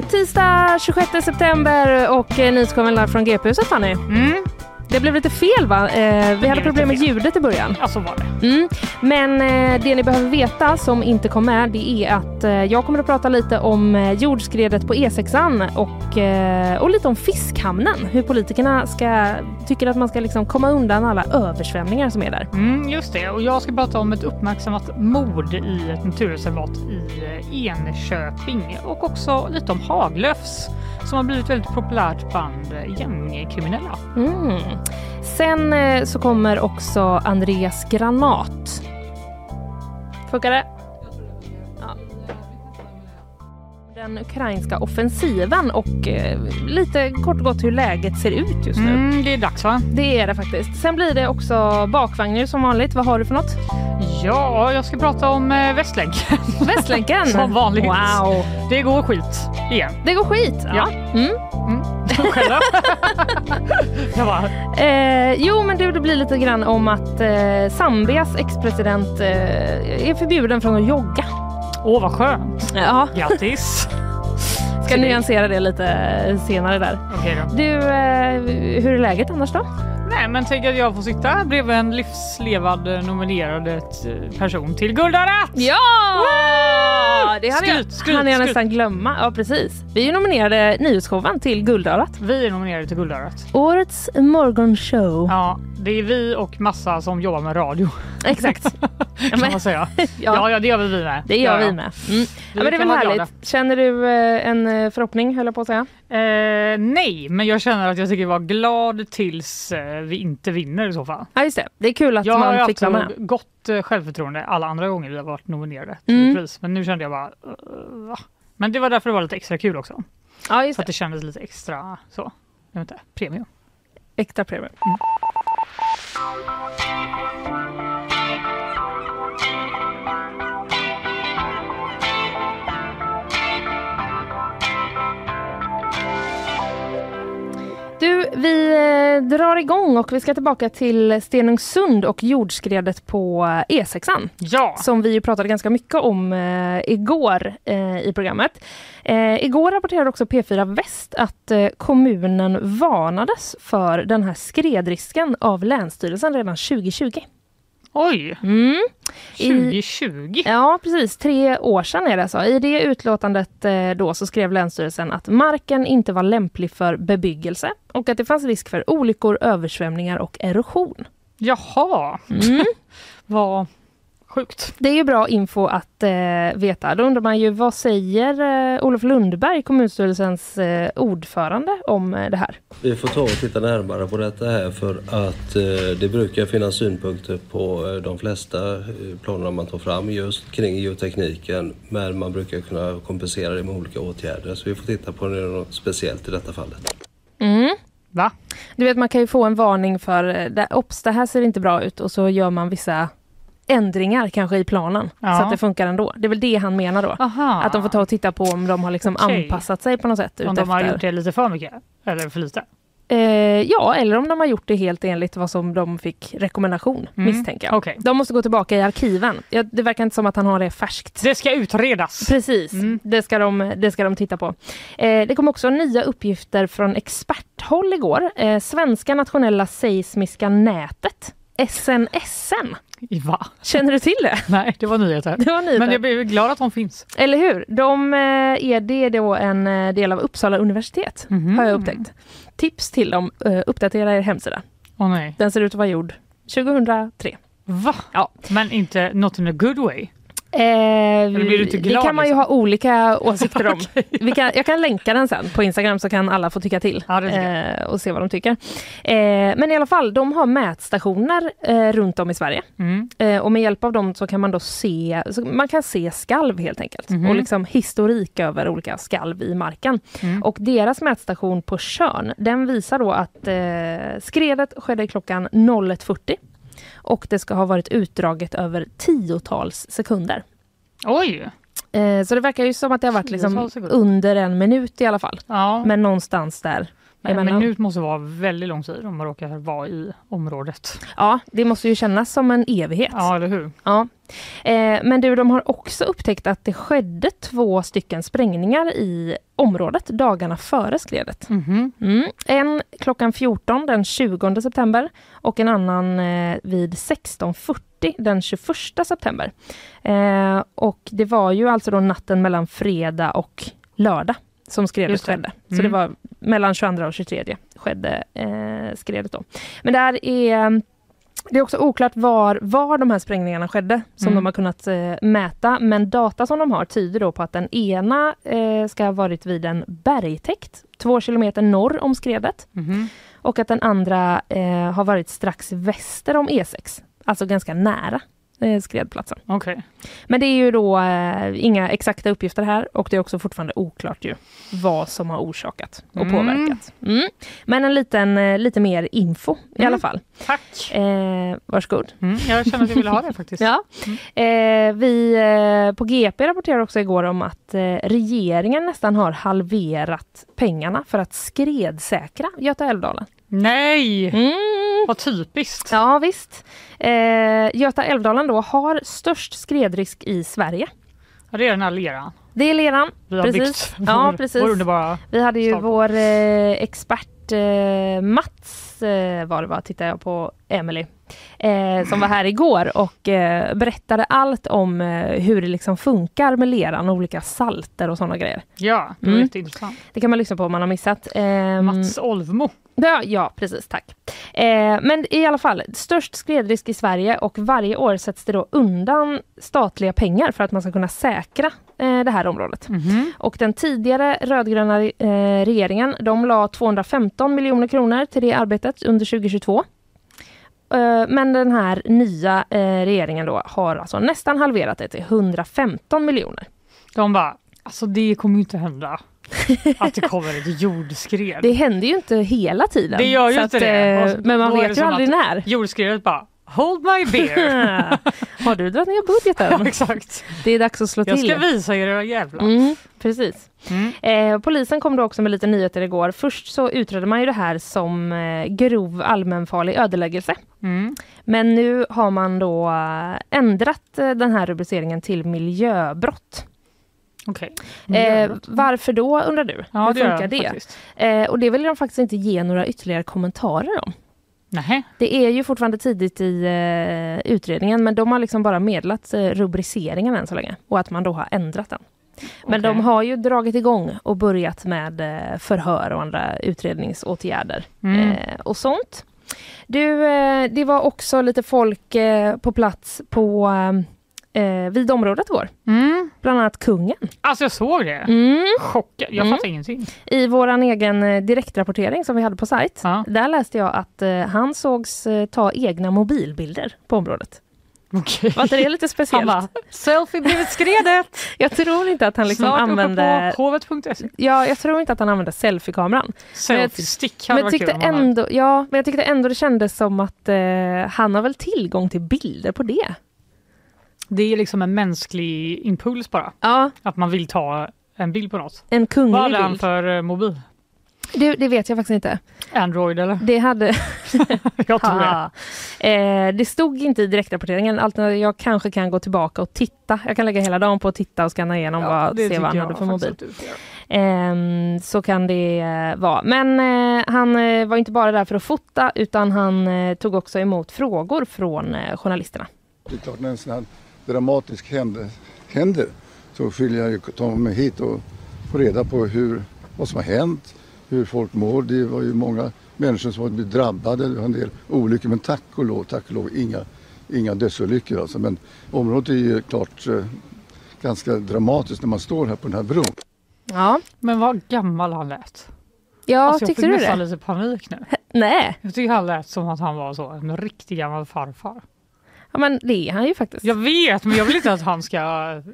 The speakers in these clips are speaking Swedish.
Tisdag 26 september och eh, nyhetsshowen live från GP-huset Fanny. Mm. Det blev lite fel va? Eh, vi hade problem med ljudet i början. Ja, så var det. Mm. Men eh, det ni behöver veta som inte kom med det är att eh, jag kommer att prata lite om eh, jordskredet på E6an och, eh, och lite om fiskhamnen. Hur politikerna ska, tycker att man ska liksom komma undan alla översvämningar som är där. Mm, just det. Och jag ska prata om ett uppmärksammat mord i ett naturreservat i eh, Enköping och också lite om haglöfs som har blivit väldigt populärt bland gängkriminella. Mm. Sen eh, så kommer också Andreas Granat. Funkar det? Ja. Den ukrainska offensiven och eh, lite kort och gott hur läget ser ut just nu. Mm, det är dags va? Det är det faktiskt. Sen blir det också bakvagnar som vanligt. Vad har du för något? Ja, jag ska prata om eh, Västlänken. Västlänken! Som vanligt. Wow! Det går skit igen. Det går skit. Ja. Ja. Mm. Mm. Själv Jag bara, Eh, jo, men du, det blir lite grann om att eh, Zambias ex-president eh, är förbjuden från att jogga. åh vad skönt. Ja, Grattis. ska nyansera det lite senare där. Okej då. Du, eh, hur är läget annars då? Nej, men tänk att jag får sitta bredvid en livslevad eh, nominerad eh, person till Guldarat! Ja! Det hade jag, Skryt, skryt, hann jag skryt. nästan glömma. Ja, precis. Vi är nominerade Nyhetsshowen till Guldörat. Vi är nominerade till Guldarat. Årets morgonshow. Ja, det är vi och massa som jobbar med radio Exakt. kan man säga. Ja. Ja, ja, det gör vi med. Det gör ja, vi med. Mm. Ja, men det är väl härligt. glada. Känner du eh, en förhoppning, höll jag på att säga? Eh, nej, men jag känner att jag tycker vara glad tills vi inte vinner i så fall. Ja, just det. Det är kul att Jag har man fick haft vara med. gott eh, självförtroende alla andra gånger vi har varit nominerade till Mm. pris. Men nu kände jag bara, uh? Men det var därför det var lite extra kul också. Ja, just Så att det. det kändes lite extra så, jag vet inte, premium. Extra premium. Du, vi eh, drar igång och vi ska tillbaka till Stenungsund och jordskredet på eh, E6an Ja, som vi pratade ganska mycket om eh, igår i programmet. Igår rapporterade också P4 Väst att kommunen varnades för den här skredrisken av Länsstyrelsen redan 2020. Oj, Mm. I, 2020. ja, precis. Tre år sedan är det så. I det utlåtandet eh, då så skrev Länsstyrelsen att marken inte var lämplig för bebyggelse och att det fanns risk för olyckor, översvämningar och erosion. Jaha, Mm. vad sjukt. Det är ju bra info att eh, veta. Då undrar man ju vad säger eh, Olof Lundberg, kommunstyrelsens eh, ordförande, om eh, det här? Vi får ta och titta närmare på detta här för att eh, det brukar finnas synpunkter på eh, de flesta eh, planerna man tar fram just kring geotekniken men man brukar kunna kompensera det med olika åtgärder så vi får titta på något speciellt i detta fallet. Mm. Va? Du vet, man kan ju få en varning för det, ops, det här ser inte bra ut och så gör man vissa ändringar kanske i planen Ja. så att det funkar ändå. Det är väl det han menar då. Aha. Att de får ta och titta på om de har liksom Okej. anpassat sig på något sätt. Om de har utefter. gjort det lite för mycket? Eller för lite? Eh, ja, eller om de har gjort det helt enligt vad som de fick rekommendation, Mm. misstänker jag. Okej. De måste gå tillbaka i arkiven. Ja, det verkar inte som att han har det färskt. Det ska utredas. Precis, Mm. det, ska de, det ska de titta på. Eh, det kom också nya uppgifter från experthåll igår. Eh, Svenska nationella seismiska nätet, SNSN. Va? Känner du till det? Nej, det var nyheter. Det var nyheter. Men jag blir glad att de finns. Eller hur? De, eh, är det då en eh, del av Uppsala universitet, Mhm. har jag upptäckt. Tips till dem, eh, uppdatera er hemsida. Åh nej. Den ser ut att vara gjord 2003. Va? Ja. Men inte not in a good way? Eh, inte det kan man ju liksom? ha olika åsikter om. Vi kan, jag kan länka den sen på Instagram så kan alla få tycka till Ja, eh, och se vad de tycker. Eh, men i alla fall, de har mätstationer eh, runt om i Sverige. Mm. Eh, och med hjälp av dem så kan man då se, man kan se skalv helt enkelt. Mhm. Och liksom historik över olika skalv i marken. Mm. Och deras mätstation på Tjörn, den visar då att eh, skredet skedde klockan 01.40. Och det ska ha varit utdraget över tiotals sekunder. Oj! Eh, så det verkar ju som att det har varit liksom under en minut i alla fall. Ja, Men någonstans där en emellan. minut måste vara väldigt lång tid om man råkar vara i området. Ja, det måste ju kännas som en evighet. Ja, eller hur? Ja. Eh, men du, de har också upptäckt att det skedde två stycken sprängningar i området dagarna före skredet. Mhm. Mm. En klockan 14 den 20 september och en annan eh, vid 16.40 den 21 september. Eh, och det var ju alltså då natten mellan fredag och lördag som skredet Just det. skedde. Så Mm. det var mellan 22 och 23 skedde eh, skredet då. Men där är det är också oklart var, var de här sprängningarna skedde som Mm. de har kunnat eh, mäta. Men data som de har tyder då på att den ena eh, ska ha varit vid en bergtäkt två kilometer norr om skredet Mhm. och att den andra eh, har varit strax väster om E6. Alltså ganska nära skredplatsen. Okej. Men det är ju då eh, inga exakta uppgifter här och det är också fortfarande oklart ju vad som har orsakat och Mm. påverkat. Mm. Men en liten, eh, lite mer info i Mm. alla fall. Tack! Eh, varsågod. Mm, jag känner att jag ville ha det faktiskt. Ja. Eh, vi eh, på GP rapporterade också igår om att eh, regeringen nästan har halverat pengarna för att skredsäkra Göta älvdalen. Nej! Mm. Vad typiskt. Ja visst. Eh, Göta älvdalen då har störst skredrisk i Sverige. Ja, det är den här leran Det är leran. vi har Precis. byggt. Ja, Vår- precis. Vår underbara... Vi hade ju Start. vår eh, expert eh, Mats eh, var det va, tittar jag på Emily eh, som var här igår och eh, berättade allt om eh, hur det liksom funkar med leran och olika salter och sådana grejer. Ja, det var Mm. jätteintressant. Det kan man lyssna på om man har missat. Ehm, Mats Olvmo. Ja, ja, precis. Tack. Eh, men i alla fall, störst skredrisk i Sverige och varje år sätts det då undan statliga pengar för att man ska kunna säkra eh, det här området. Mhm. Och den tidigare rödgröna eh, regeringen, de la 215 miljoner kronor till det arbetet under 2022. Eh, men den här nya eh, regeringen då har alltså nästan halverat det till 115 miljoner. De bara, alltså det kommer ju inte hända. Att det kommer ett jordskred. Det händer ju inte hela tiden. Det gör ju inte att, det. eh, Men man vet ju aldrig när. Jordskredet bara, hold my beer. har du dragit ner budgeten? ja, exakt. Det är dags att slå Jag till. ska visa er era jävlar. Mm, precis. Mm. Eh, polisen kom då också med lite nyheter igår. Först så utredde man ju det här som eh, grov allmänfarlig ödeläggelse. Mm. Men nu har man då eh, ändrat eh, den här rubriceringen till miljöbrott. Okej. Eh, varför då undrar du? ja, Hur det funkar jag det? faktiskt. Eh, och det vill de faktiskt inte ge några ytterligare kommentarer om. Nej. Det är ju fortfarande tidigt i eh, utredningen men de har liksom bara meddelat eh, rubriceringen än så länge och att man då har ändrat den. Men Okej. de har ju dragit igång och börjat med eh, förhör och andra utredningsåtgärder Mm. eh, och sånt. Du, eh, det var också lite folk eh, på plats på eh, vid området igår. Mm. Bland annat kungen. Alltså jag såg det. Mm. Chockad. Jag Mm. fattar ingenting. I våran egen eh, direktrapportering som vi hade på sajt. Ja. Där läste jag att eh, han sågs eh, ta egna mobilbilder på området. Okej. Var inte det lite Han speciellt? bara, selfie blivit skredet. Jag tror inte att han liksom Snart använde... på hovet.se. Ja, jag tror inte att han använde selfie-kameran. Selfie stick Men hade jag varit tyckte han ändå, ja, men jag tyckte ändå det kändes som att eh, han har väl tillgång till bilder på det. Det är liksom en mänsklig impuls bara. Ja, Att man vill ta en bild på något. en Vad kunglig hade han bild. för eh, mobil? Du, det vet jag faktiskt inte. Android eller? Det hade... Jag tror det. Eh, det stod inte i direktrapporteringen. Alternativt jag kanske kan gå tillbaka och titta. Jag kan lägga hela dagen på att titta och scanna igenom vad, det se vad han hade för mobil. Ehm, så kan det eh, vara. Men eh, han eh, var inte bara där för att fota utan han eh, tog också emot frågor från eh, journalisterna. Det är klart när en sån här dramatisk händer, händer så vill jag ju ta mig hit och få reda på hur, vad som har hänt, hur folk mår. Det var ju många människor som har blivit drabbade, det var en del olyckor men tack och lov, tack och lov inga, inga dödsolyckor alltså. Men området är ju klart eh, ganska dramatiskt när man står här på den här bron. Ja, Men vad gammal han lät. ja alltså, jag tyckte fick du nästan det? lite panik nu. Nej, Jag tycker han lät som att han var så en riktig gammal farfar. Ja, men det är han ju faktiskt. Jag vet, men jag vill inte att han ska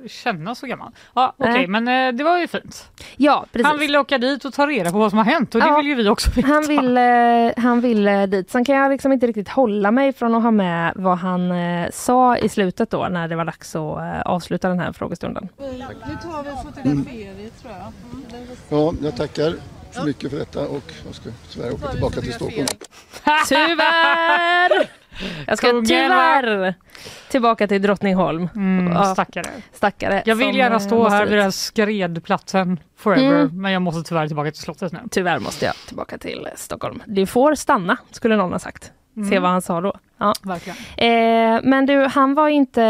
känna så gammal. Ja, Okej, Nej. men eh, det var ju fint. Ja, precis. Han ville åka dit och ta reda på vad som har hänt och det Ja. vill ju vi också veta. Han ville, han ville dit. Sen kan jag liksom inte riktigt hålla mig från att ha med vad han eh, sa i slutet då när det var dags att eh, avsluta den här frågestunden. Nu tar vi och fotograferar tror jag. Ja, jag tackar så mycket för detta och jag ska tyvärr åka tillbaka till Stockholm. Tyvärr! Jag ska tyvärr tillbaka till Drottningholm. Mm, Ja. stackare. Stackare. Jag vill gärna eh, stå här vid den här skredplatsen forever, Mm. men jag måste tyvärr tillbaka till slottet nu. Tyvärr måste jag tillbaka till Stockholm. Du får stanna, skulle någon ha sagt. Se Mm. vad han sa då. Ja. Verkligen. Eh, men du, han var inte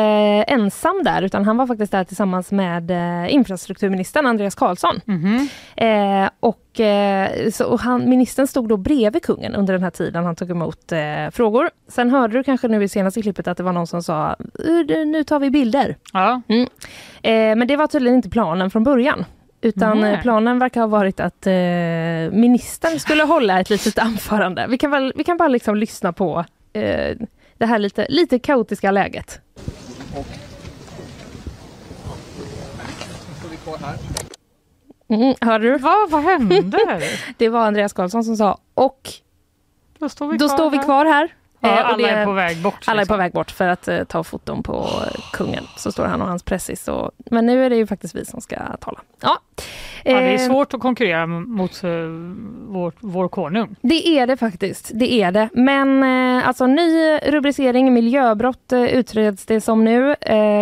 ensam där utan han var faktiskt där tillsammans med eh, infrastrukturministern Andreas Karlsson. Mhm. Eh, och, eh, så, och han, ministern stod då bredvid kungen under den här tiden han tog emot eh, frågor. Sen hörde du kanske nu i senaste klippet att det var någon som sa "Uh, nu tar vi bilder. Ja. Eh, men det var tydligen inte planen från början. Utan Nej. eh, planen verkar ha varit att eh, ministern skulle hålla ett litet anförande. Vi kan, väl, vi kan bara liksom lyssna på eh, det här lite, lite kaotiska läget. Mm, hörde du? Va, vad hände? Det var Andreas Karlsson som sa och Då står vi då kvar står vi här. kvar här. Ja, Eh, alla är på väg bort. Alla är liksom. på väg bort för att eh, ta foton på eh, kungen. Så står han och hans pressis. Och, men nu är det ju faktiskt vi som ska tala. Ja. Ja, det är svårt att konkurrera mot uh, vår, vår konung. Det är det faktiskt. Det är det. Men alltså ny rubricering, miljöbrott utreds det som nu.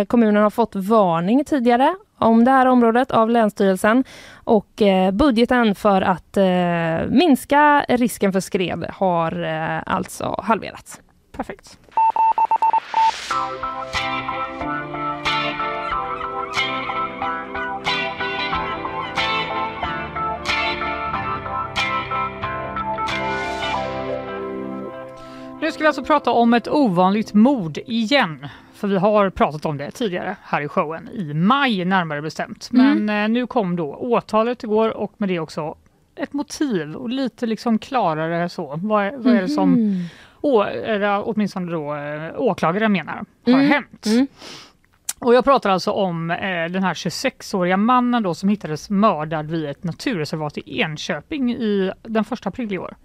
Kommunen har fått varning tidigare om det här området av Länsstyrelsen och eh, budgeten för att eh, minska risken för skred har eh, alltså halverats. Perfekt. Nu ska vi alltså prata om ett ovanligt mord igen. För vi har pratat om det tidigare här i showen, i maj närmare bestämt. Men eh, nu kom då åtalet igår och med det också ett motiv och lite liksom klarare så. Vad är, vad är det som å, eller åtminstone då eh, åklagaren menar har Mm. hänt. Mm. Och jag pratar alltså om eh, den här 26-åriga mannen då som hittades mördad vid ett naturreservat i Enköping i den 1 april i år.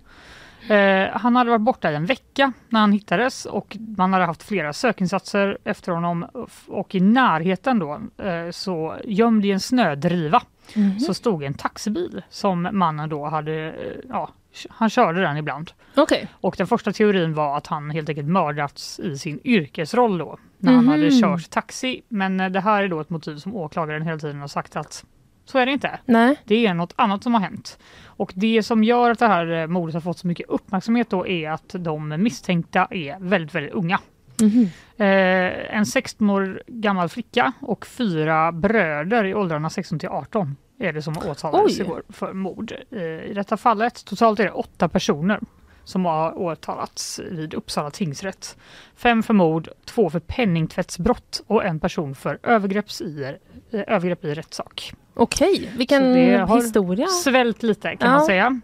Eh, han hade varit borta i en vecka när han hittades och man hade haft flera sökinsatser efter honom och i närheten då eh, så gömd i en snödriva Mhm. så stod en taxibil som mannen då hade, eh, ja, han körde den ibland. Okej. Och den första teorin var att han helt enkelt mördats i sin yrkesroll då, när han Mhm. hade kört taxi. Men det här är då ett motiv som åklagaren hela tiden har sagt att så är det inte. Nej. Det är något annat som har hänt. Och det som gör att det här eh, mordet har fått så mycket uppmärksamhet då är att de misstänkta är väldigt, väldigt unga. Mhm. Eh, en 16 år gammal flicka och fyra bröder i åldrarna 16 till 18 är det som åtalades igår för mord. Eh, I detta fallet totalt är det åtta personer som har åtalats vid Uppsala tingsrätt. Fem för mord, två för penningtvättsbrott och en person för övergrepps i, eh, övergrepp i rättssak. Okej, vilken historia. Svält lite kan Ja. man säga.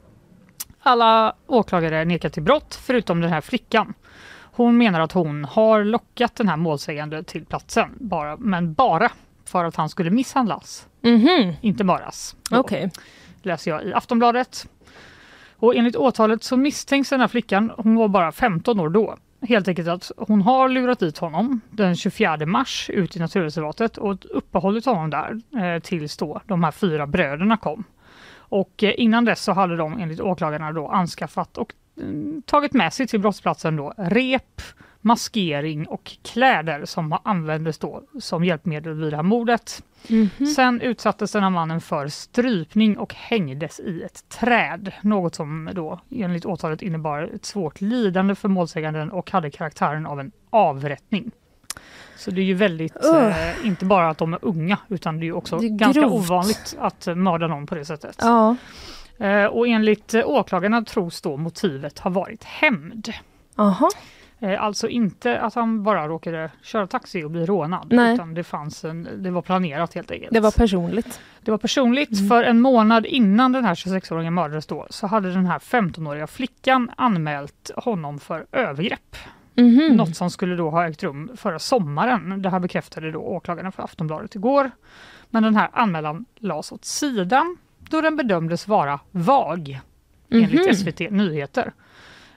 Alla åklagare nekar till brott förutom den här flickan. Hon menar att hon har lockat den här målsägande till platsen, bara, men bara för att han skulle misshandlas, Mhm. inte möras. Då Okej. läser jag i Aftonbladet. Och enligt åtalet så misstänks den här flickan, hon var bara 15 år då, helt enkelt att hon har lurat dit honom den 24 mars ut i naturreservatet och uppehållit honom där eh, tills då de här fyra bröderna kom. Och eh, innan dess så hade de enligt åklagarna då anskaffat och mm, tagit med sig till brottsplatsen då rep, maskering och kläder som användes då som hjälpmedel vid det här mordet. Mhm. Sen utsattes den här mannen för strypning och hängdes i ett träd. Något som då enligt åtalet innebar ett svårt lidande för målsäganden och hade karaktären av en avrättning. Så det är ju väldigt, Ugh. eh, inte bara att de är unga utan det är också Det är ganska grovt. ovanligt att mörda någon på det sättet. Ja. Eh, och enligt eh, åklagarna tros då motivet ha varit hämnd. Aha. Eh, Alltså inte att han bara råkade köra taxi och bli rånad, Nej. utan det, fanns en, det var planerat helt enkelt. Det var personligt. Det var personligt, Mm. för en månad innan den här 26-åringen mördades då, så hade den här 15-åriga flickan anmält honom för övergrepp. Mhm. Något som skulle då ha ägt rum förra sommaren. Det här bekräftade då åklagarna för Aftonbladet igår. Men den här anmälan lades åt sidan då den bedömdes vara vag enligt Mhm. SVT Nyheter.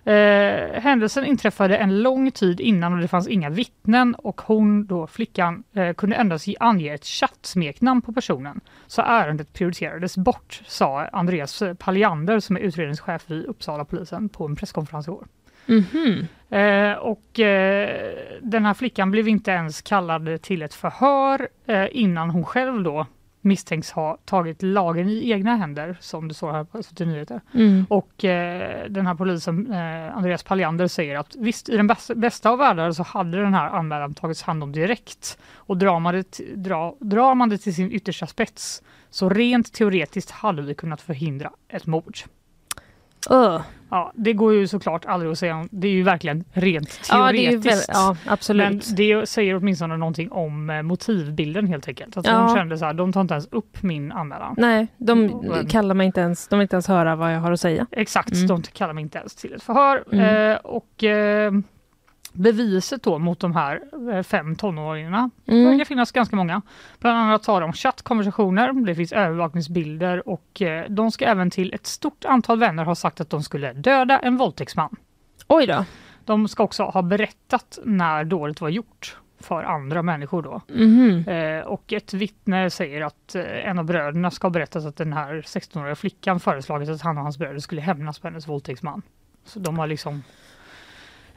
Eh, händelsen inträffade en lång tid innan och det fanns inga vittnen och hon, då flickan, eh, kunde endast ge- ange ett chattsmeknamn på personen. Så ärendet prioriterades bort, sa Andreas Palliander som är utredningschef vid Uppsala polisen på en presskonferens igår. Mhm. Eh, och eh, den här flickan blev inte ens kallad till ett förhör eh, innan hon själv då misstänks ha tagit lagen i egna händer, som det står här på SVT Nyheter. Mm. Och eh, den här polisen, eh, Andreas Palliander, säger att visst, i den bästa, bästa av världar så hade den här anmälan tagits hand om direkt. Och drar man, det, dra, drar man det till sin yttersta spets så rent teoretiskt hade vi kunnat förhindra ett mord. Öh. Ja, det går ju såklart aldrig att säga. om- Det är ju verkligen rent Ja, det är ju teoretiskt. väl, ja, Men absolut. det säger åtminstone någonting om eh, motivbilden helt enkelt. Att Ja. hon kände så här, de tar inte ens upp min anmälan. Nej, de Men- kallar mig inte ens, de vill inte ens höra vad jag har att säga. Exakt, Mm. de kallar mig inte ens till ett förhör. Mm. Eh, och eh, beviset då mot de här eh, fem tonåringarna, det Mm. verkar finnas ganska många. Bland annat har de chattkonversationer, det finns övervakningsbilder och eh, de ska även till ett stort antal vänner ha sagt att de skulle döda en våldtäktsman. Oj då. De ska också ha berättat när dådet var gjort för andra människor då. Eh, och ett vittne säger att eh, en av bröderna ska ha berättat att den här 16-åriga flickan föreslagit att han och hans bröder skulle hämnas på hennes våldtäktsman. Så de har liksom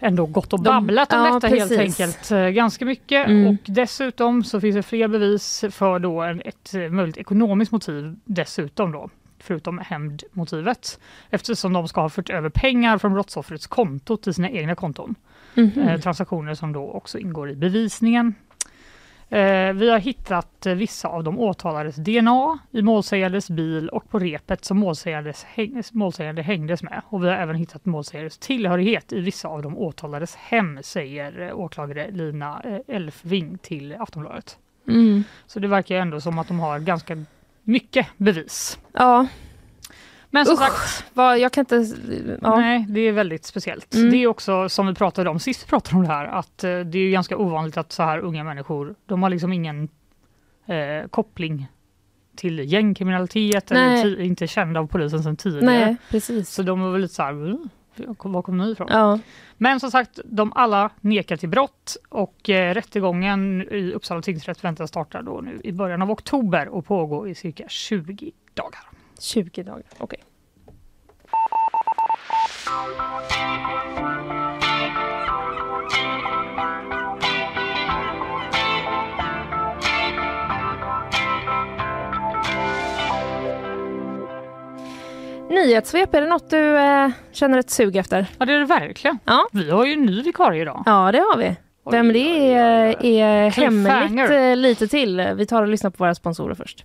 ändå gått och De- babblat om ja, detta helt precis. enkelt eh, ganska mycket. Mm. Och dessutom så finns det fler bevis för då ett eh, möjligt ekonomiskt motiv dessutom då. Förutom hämndmotivet. Eftersom de ska ha fört över pengar från brottsoffrets konto till sina egna konton. Mhm. Eh, transaktioner som då också ingår i bevisningen. Eh, vi har hittat eh, vissa av de åtalades DNA i målsägandes bil och på repet som målsägandes häng, målsägande hängdes med. Och vi har även hittat målsägandes tillhörighet i vissa av de åtalades hem, säger eh, åklagare Lina Elfving till Aftonbladet. Mm. Så det verkar ändå som att de har ganska mycket bevis. Ja, Men som Usch. sagt, vad, jag kan inte... Ja. Nej, det är väldigt speciellt. Mm. Det är också som vi pratade om sist pratade om det här, att eh, det är ganska ovanligt att så här unga människor, de har liksom ingen eh, koppling till gängkriminalitet eller Nej. ti- inte kända av polisen sedan tidigare. Nej, precis. Så de var väl lite så här, "Mm, var kom ni ifrån? Ja. Men som sagt, de alla nekar till brott och eh, rättegången i Uppsala tingsrätt väntas starta då nu i början av oktober och pågå i cirka 20 dagar. 20 dagar, okej. Nyhetssvep, är det något du eh, känner ett sug efter? Ja, det är det verkligen. Ja. Vi har ju en ny vikarie idag. Ja, det har vi. Vem det är, är hemligt eh, lite till. Vi tar och lyssnar på våra sponsorer först.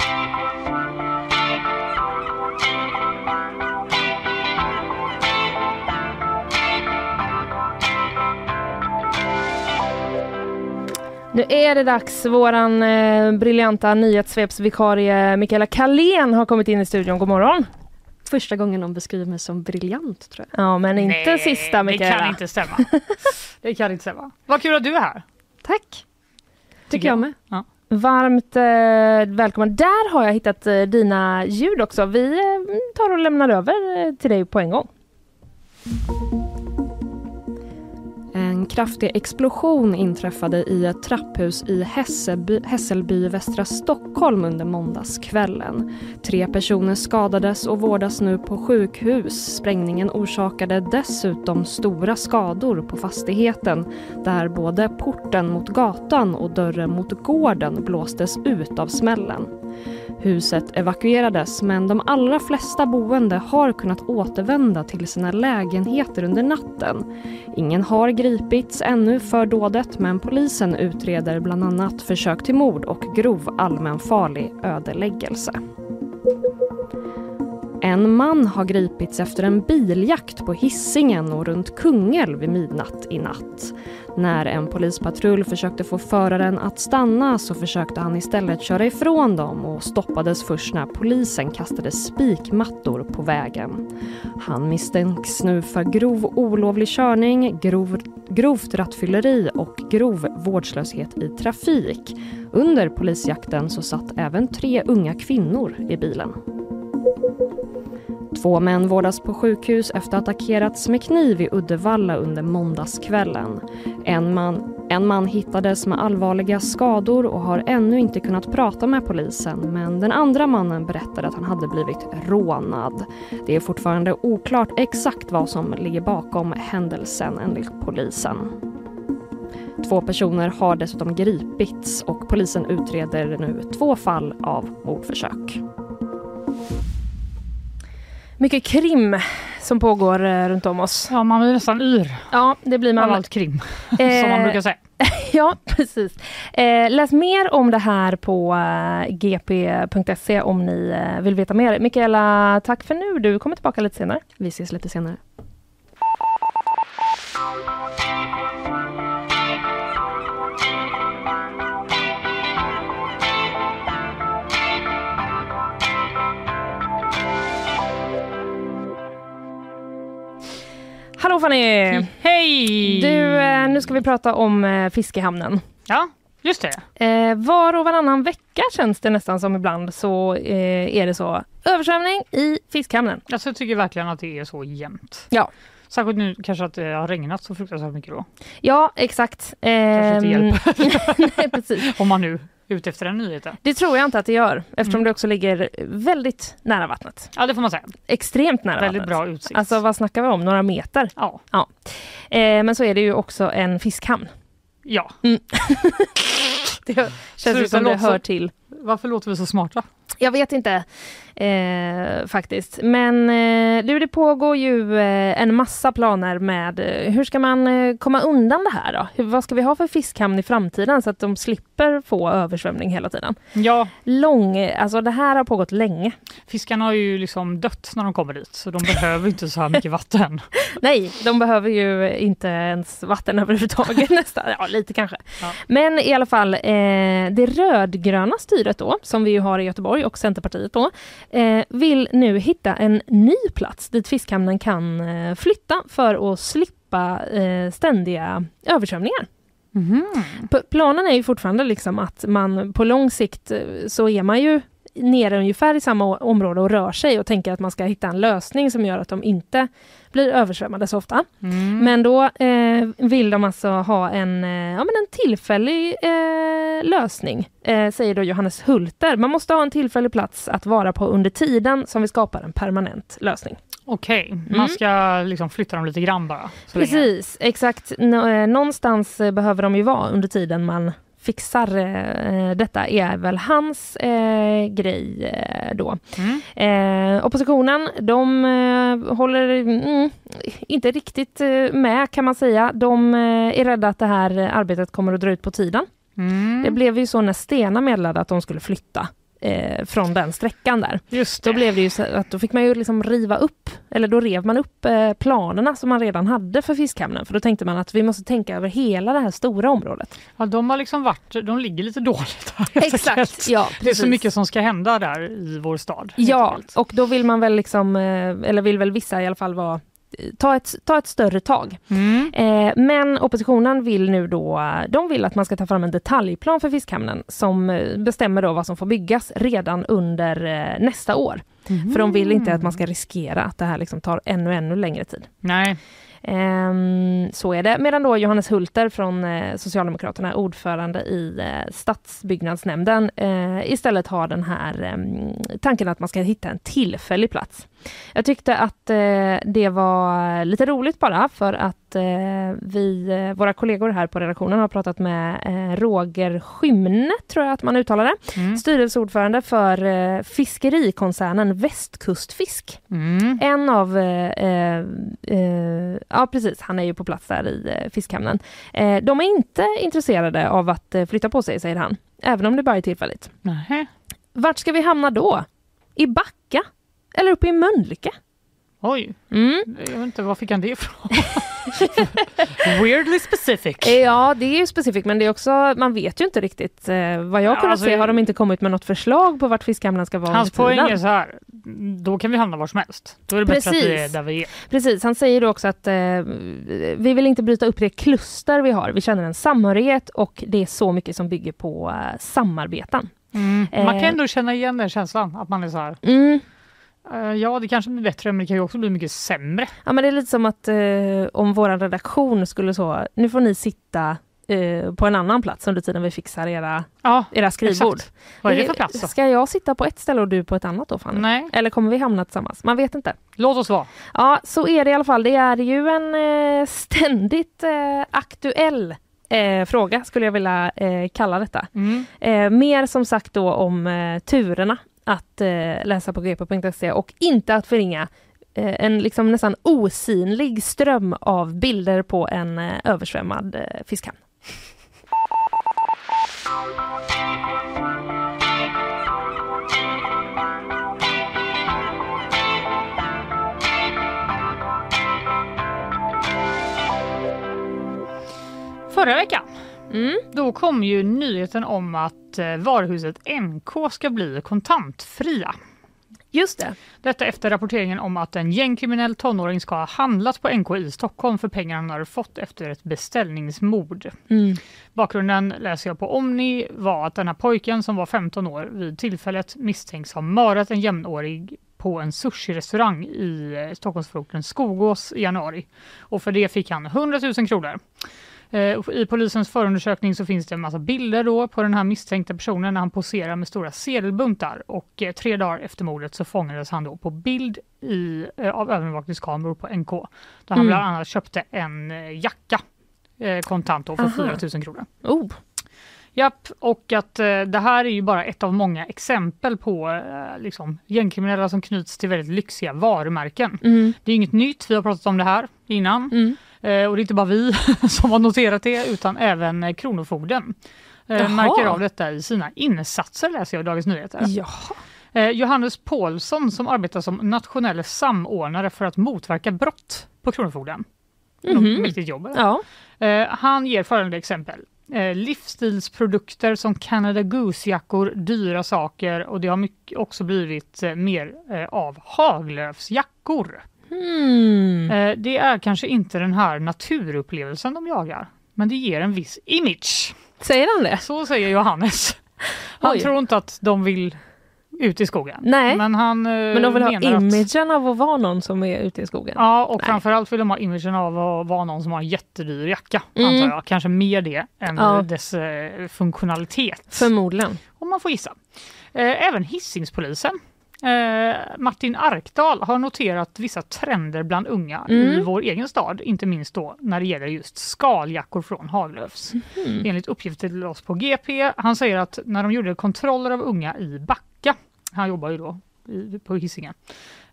Nu är det dags. Våran eh, briljanta nyhetssvepsvikarie Mikaela Kalén har kommit in i studion. God morgon. Första gången någon beskriver mig som briljant tror jag. Ja, men inte Nej, sista Det Mikaela. kan inte stämma. det kan inte stämma. Vad kul att du är här. Tack! Tycker jag med. Varmt eh, välkommen. Där har jag hittat eh, dina ljud också. Vi eh, tar och lämnar över eh, till dig på en gång. En kraftig explosion inträffade i ett trapphus i Hässelby, Hässelby västra Stockholm under måndagskvällen. Tre personer skadades och vårdas nu på sjukhus. Sprängningen orsakade dessutom stora skador på fastigheten där både porten mot gatan och dörren mot gården blåstes ut av smällen. Huset evakuerades men de allra flesta boende har kunnat återvända till sina lägenheter under natten. Ingen har gripits ännu för dådet men polisen utreder bland annat försök till mord och grov allmänfarlig ödeläggelse. En man har gripits efter en biljakt på hissingen och runt Kungälv vid midnatt i natt. När en polispatrull försökte få föraren att stanna så försökte han istället köra ifrån dem och stoppades först när polisen kastade spikmattor på vägen. Han misstänks nu för grov olovlig körning, grov, grovt rattfylleri och grov vårdslöshet i trafik. Under polisjakten så satt även tre unga kvinnor i bilen. Två män vårdas på sjukhus efter att attackerats med kniv i Uddevalla under måndagskvällen. En man, en man hittades med allvarliga skador och har ännu inte kunnat prata med polisen men den andra mannen berättade att han hade blivit rånad. Det är fortfarande oklart exakt vad som ligger bakom händelsen enligt polisen. Två personer har dessutom gripits och polisen utreder nu två fall av mordförsök. Mycket krim som pågår eh, runt om oss. Ja, man blir nästan yr Ja, det blir man. av allt krim, som man brukar säga. ja, precis. Eh, läs mer om det här på eh, gp.se om ni eh, vill veta mer. Mikaela, tack för nu. Du kommer tillbaka lite senare. Vi ses lite senare. Hallå Fanny! Hej! Du, eh, nu ska vi prata om eh, fiskehamnen. Ja, just det. Eh, var och varannan vecka känns det nästan som ibland så är det så. Översvämning i fiskhamnen. Alltså, jag tycker verkligen att det är så jämnt. Ja. Särskilt nu kanske att det har regnat så fruktansvärt mycket då. Ja, exakt. Kanske inte Ehm, hjälper. Nej, precis. Om man nu ute efter den nyheten. Det tror jag inte att det gör eftersom Mm. det också ligger väldigt nära vattnet. Ja, det får man säga. Extremt nära Väldigt vattnet. bra utsikt. Alltså vad snackar vi om? Några meter? Ja. Eh, men så är det ju också en fiskhamn. ja. Det känns Sluta som det hör till. Varför låter vi så smarta? Jag vet inte eh, faktiskt. Men eh, du, det pågår ju eh, en massa planer med eh, hur ska man eh, komma undan det här då? Hur, vad ska vi ha för fiskhamn i framtiden så att de slipper få översvämning hela tiden? Ja, Lång, alltså det här har pågått länge. fiskarna har ju liksom dött när de kommer dit så de behöver inte så här mycket vatten. Nej, de behöver ju inte ens vatten överhuvudtaget nästan. Ja, lite kanske. Ja. Men i alla fall, eh, det rödgröna styret då, som vi har i Göteborg och Centerpartiet då, eh, vill nu hitta en ny plats dit fiskhamnen kan eh, flytta för att slippa eh, ständiga översvämningar. P- Planen är ju fortfarande liksom att man på lång sikt eh, så är man ju nere ungefär i samma område och rör sig och tänker att man ska hitta en lösning som gör att de inte blir översvämmade så ofta. Mm. Men då eh, vill de alltså ha en, eh, ja, men en tillfällig eh, lösning, eh, säger då Johannes Hulter. Man måste ha en tillfällig plats att vara på under tiden som vi skapar en permanent lösning. Okej, Mm. man ska liksom flytta dem lite grann bara. så länge. Precis, exakt. Eh, någonstans eh, behöver de ju vara under tiden man fixar eh, detta är väl hans eh, grej eh, då. Mm. Eh, oppositionen, de eh, håller mm, inte riktigt eh, med kan man säga. De är rädda att det här arbetet kommer att dra ut på tiden. Mm. Det blev ju så när Stena meddelade att de skulle flytta eh, från den sträckan där. Just Då det. blev det ju så att då fick man ju liksom riva upp, eller då rev man upp eh, planerna som man redan hade för fiskhamnen. För då tänkte man att vi måste tänka över hela det här stora området. Ja, de har liksom varit, de ligger lite dåligt här. enkelt. ja. Det är så mycket som ska hända där i vår stad. Ja, och då vill man väl liksom, eh, eller vill väl vissa i alla fall vara Ta ett, ta ett större tag. Mm. Eh, men oppositionen vill nu då, de vill att man ska ta fram en detaljplan för fiskhamnen som eh, bestämmer då vad som får byggas redan under eh, nästa år. För de vill inte att man ska riskera att det här liksom tar ännu, ännu längre tid. Nej, Ehm, så är det. Medan då Johannes Hulter från eh, Socialdemokraterna, ordförande i stadsbyggnadsnämnden, istället har den här ehm, tanken att man ska hitta en tillfällig plats. Jag tyckte att eh, det var lite roligt bara för att eh, vi, eh, våra kollegor här på redaktionen har pratat med eh, Roger Skymne, tror jag att man uttalar det, Mm. styrelseordförande för eh, fiskerikoncernen Västkustfisk. Mm. En av, eh, eh, ja precis, han är ju på plats där i fiskhamnen. De är inte intresserade av att flytta på sig, säger han, även om det bara är tillfälligt. Nähä. Vart ska vi hamna då? I Backa? Eller uppe i Mölnlycke? Oj, Mm. jag vet inte, var fick han det ifrån? Weirdly specific. Ja, det är ju specifikt, men det är också, man vet ju inte riktigt. Eh, vad jag Ja, kunnat alltså, se har de inte kommit med något förslag på vart fiskhamnen ska vara Hans poäng är så här, då kan vi hamna var som helst. Då är det bättre att vi är Precis. där vi är. Precis, han säger då också att eh, vi vill inte bryta upp det kluster vi har. Vi känner en samhörighet och det är så mycket som bygger på eh, samarbeten. Man kan Eh. ändå känna igen den känslan, att man är så här, Mm. Eh, ja det kanske blir bättre men det kan ju också bli mycket sämre. Ja, men det är lite som att eh, om vår redaktion skulle så, nu får ni sitta eh, på en annan plats under tiden vi fixar era, Ja, era skrivbord. exakt. Vad är det för plats då? Ska jag sitta på ett ställe och du på ett annat då Fanny? Nej, Eller kommer vi hamna tillsammans? Man vet inte. låt oss vara. Ja, så är det i alla fall. Det är ju en eh, ständigt eh, aktuell eh, fråga skulle jag vilja eh, kalla detta. Mm. Eh, mer som sagt då om eh, turerna att eh, läsa på gp.se och inte att förringa eh, en liksom nästan osynlig ström av bilder på en eh, översvämmad eh, fiskhamn. Förra veckan, Mm. då kom ju nyheten om att eh, varuhuset NK ska bli kontantfria. Just det. Detta efter rapporteringen om att en gängkriminell tonåring ska ha handlat på NK i Stockholm för pengar han hade fått efter ett beställningsmord. Mm. Bakgrunden läser jag på Omni var att den här pojken som var 15 år vid tillfället misstänks ha mördat en jämnårig på en sushi-restaurang i eh, Stockholmsförorten Skogås i januari. Och för det fick han 100 000 kronor. Eh, I polisens förundersökning så finns det en massa bilder då på den här misstänkta personen när han poserar med stora sedelbuntar och eh, tre dagar efter mordet så fångades han då på bild i, eh, av övervakningskameror på NK där han Mm. bland annat köpte en jacka kontant då för Aha. 4 000 kronor. Oh. Japp, och att eh, det här är ju bara ett av många exempel på eh, liksom, gängkriminella som knyts till väldigt lyxiga varumärken. Mm. Det är inget nytt, vi har pratat om det här innan. Mm. Eh, och det är inte bara vi som har noterat det utan även Kronofogden. Jaha. Eh, märker av detta i sina insatser läser jag i Dagens Nyheter. Ja. Eh, Johannes Paulsson som arbetar som nationell samordnare för att motverka brott på Kronofogden. Mm. Mäktigt jobb. ja. Eh, han ger följande exempel. Livsstilsprodukter som Canada Goose-jackor, dyra saker och det har också blivit mer av Haglöfsjackor. Mm. Det är kanske inte den här naturupplevelsen de jagar, men det ger en viss image. Säger han det? Så säger Johannes. Han Oj. tror inte att de vill ut i skogen. Nej. Men han eh, Men de vill ha menar att imagen av att vara någon som är ute i skogen. Ja, och Nej. framförallt vill de ha imagen av att vara någon som har en jättedyr jacka, Mm. antar jag. Kanske mer det än Ja. dess eh, funktionalitet. Förmodligen. om man får gissa. Även Hisingspolisen eh, Martin Arkdal har noterat vissa trender bland unga i Mm. vår egen stad, inte minst då när det gäller just skaljackor från Haglöfs. Mm. Enligt uppgifter till oss på GP. Han säger att när de gjorde kontroller av unga i Backa, han jobbar ju då i, på Hisingen,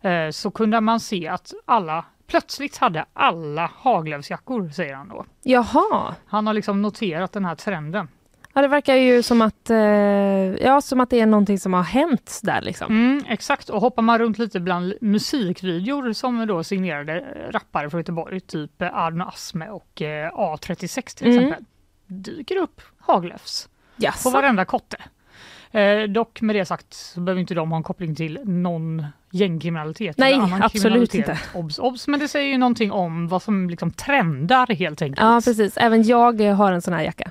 eh, så kunde man se att alla plötsligt hade alla Haglöfsjackor, säger han då. Jaha. Han har liksom noterat den här trenden. Ja, det verkar ju som att, eh, ja, som att det är någonting som har hänt där liksom. Mm, exakt, och hoppar man runt lite bland musikvideor som då signerade eh, rappare från Göteborg, typ eh, Arno Asme och eh, A36 till Mm. exempel, dyker upp Haglöfs på Jaså? varenda kotte. Eh, dock med det sagt så behöver inte de ha en koppling till någon gängkriminalitet. Nej, eller annan absolut kriminalitet. Obs, obs, men det säger ju någonting om vad som liksom trendar helt enkelt. Ja, precis. Även jag eh, har en sån här jacka,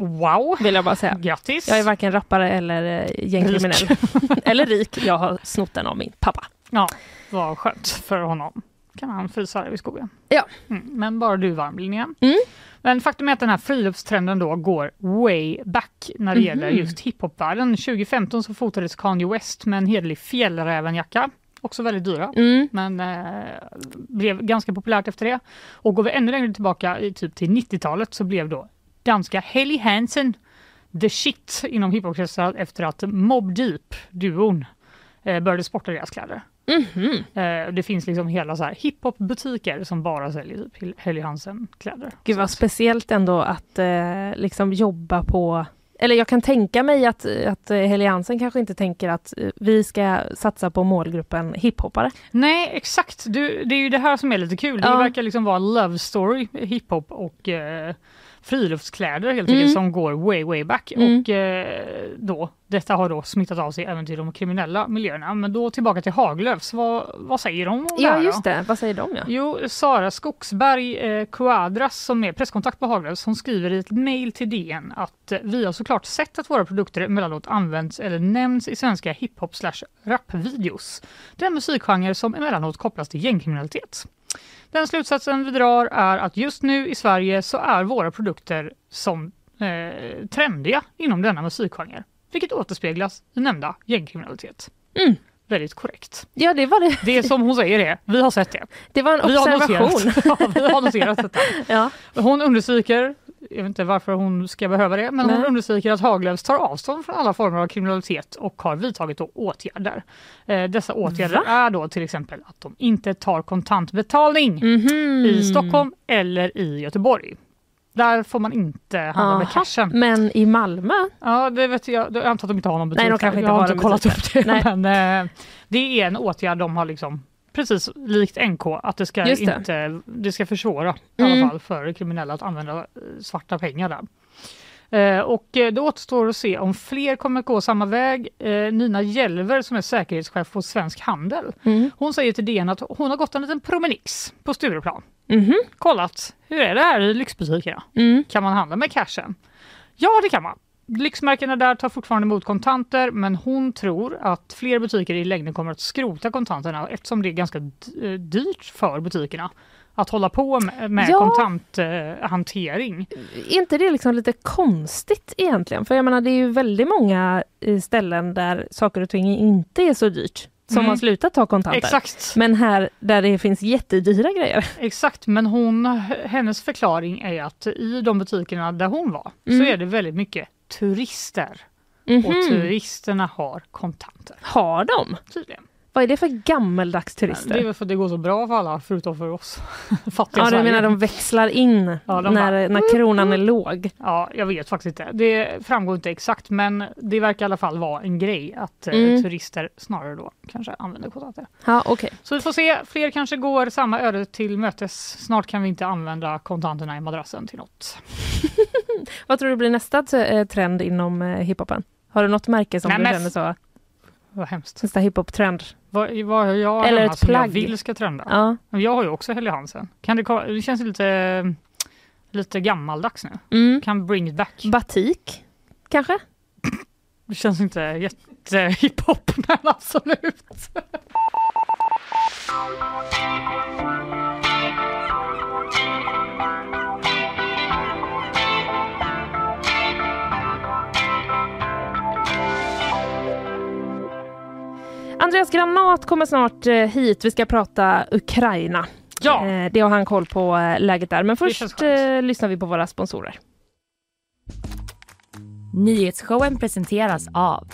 Wow, vill jag bara säga. grattis! Jag är varken rappare eller eh, gängkriminell. eller rik. Jag har snott den av min pappa. Ja, vad skönt för honom. kan han frysa här i skogen. Ja. Mm, men bara du varm Linnea. Mm. Men faktum är att den här friluftstrenden då går way back när det gäller Mhm. just hiphopvärlden. 2015 så fotades Kanye West med en hederlig fjällrävenjacka. Också väldigt dyra, Mm. men eh, blev ganska populärt efter det. Och går vi ännu längre tillbaka i typ till 90-talet så blev då danska Helly Hansen the shit inom hiphopkretsar efter att Mobb Deep-duon eh, började sporta deras kläder. Mhm. Eh, det finns liksom hela så här hiphop-butiker som bara säljer typ Helly Hansen-kläder. Gud vad speciellt ändå att eh, liksom jobba på eller jag kan tänka mig att, att Helly Hansen kanske inte tänker att vi ska satsa på målgruppen hiphoppare. Nej, exakt. Du, det är ju det här som är lite kul. Ja. Det verkar liksom vara love story, hiphop och eh, friluftskläder helt enkelt Mm. som går way, way back. Mm. Och eh, då, detta har då smittat av sig även till de kriminella miljöerna. Men då tillbaka till Haglöfs. Vad, vad säger de om det Ja här just då? det, vad säger de ja? Jo, Sara Skogsberg eh, Quadras som är presskontakt på Haglöfs, hon skriver i ett mejl till DN att eh, vi har såklart sett att våra produkter emellanåt används eller nämns i svenska hiphop slash rapvideos. Det är en musikgenre som emellanåt kopplas till gängkriminalitet. Den slutsatsen vi drar är att just nu i Sverige så är våra produkter som eh, trendiga inom denna musikgenre, vilket återspeglas i nämnda gängkriminalitet. Mm. Väldigt korrekt. Ja det var det. Det är som hon säger det, vi har sett det. Det var en Vi har observation. noterat, ja, vi har noterat detta. Ja. Hon understryker, jag vet inte varför hon ska behöva det, men hon Nej. understryker att Haglöfs tar avstånd från alla former av kriminalitet och har vidtagit då åtgärder. Eh, dessa åtgärder Va? är då till exempel att de inte tar kontantbetalning Mhm. i Stockholm eller i Göteborg. Där får man inte handla med Aha. cashen. Men i Malmö? Ja, det vet jag. Jag antar att de inte har någon butik. Nej, de kanske jag inte har har inte kollat butik upp det. Nej. Men eh, det är en åtgärd de har liksom Precis, likt NK, att det ska, det. inte, det ska försvåra i Mm. alla fall för kriminella att använda eh, svarta pengar där. Eh, och eh, det återstår att se om fler kommer att gå samma väg. Eh, Nina Jelver som är säkerhetschef på Svensk Handel, Mm. hon säger till DN att hon har gått en liten promenix på Stureplan. Mhm. Kollat, hur är det här i lyxbutikerna? Mm. Kan man handla med cashen? Ja, det kan man. Lyxmärkena där tar fortfarande emot kontanter men hon tror att fler butiker i längden kommer att skrota kontanterna eftersom det är ganska eh, dyrt för butikerna att hålla på med, med Ja. kontanthantering. Är inte det liksom lite konstigt egentligen? För jag menar det är ju väldigt många eh, ställen där saker och ting inte är så dyrt som Mm. har slutat ta kontanter. Exakt, Men här där det finns jättedyra grejer. exakt, men hon, hennes förklaring är att i de butikerna där hon var Mm. så är det väldigt mycket turister och Mhm. turisterna har kontanter. Har de? Tydligen. Vad är det för gammaldags turister? Det är väl för att det går så bra för alla förutom för oss fattiga Ja, du menar de växlar in Ja, de när, bara- när kronan är låg? Ja, jag vet faktiskt inte. Det framgår inte exakt men det verkar i alla fall vara en grej att eh, Mm. turister snarare då kanske använder kontanter. Ja, okej. Så vi får se, fler kanske går samma öde till mötes. Snart kan vi inte använda kontanterna i madrassen till något. Vad tror du blir nästa eh, trend inom eh, hiphopen? Har du något märke som Nej, du känner så? Vad hemskt. Nästa hiphop-trend? Vad, vad har jag Eller ett som jag plagg. vill ska trenda? Ja. Jag har ju också Helly Hansen. Kan det, det känns lite, lite gammaldags nu. Mm. Kan bring it back. Batik, kanske? Det känns inte jättehiphop men absolut. Andreas Granat kommer snart eh, hit. Vi ska prata Ukraina. Ja, Eh, Det har han koll på eh, läget där. Men först lyssnar vi på våra sponsorer. Nyhetsshowen presenteras av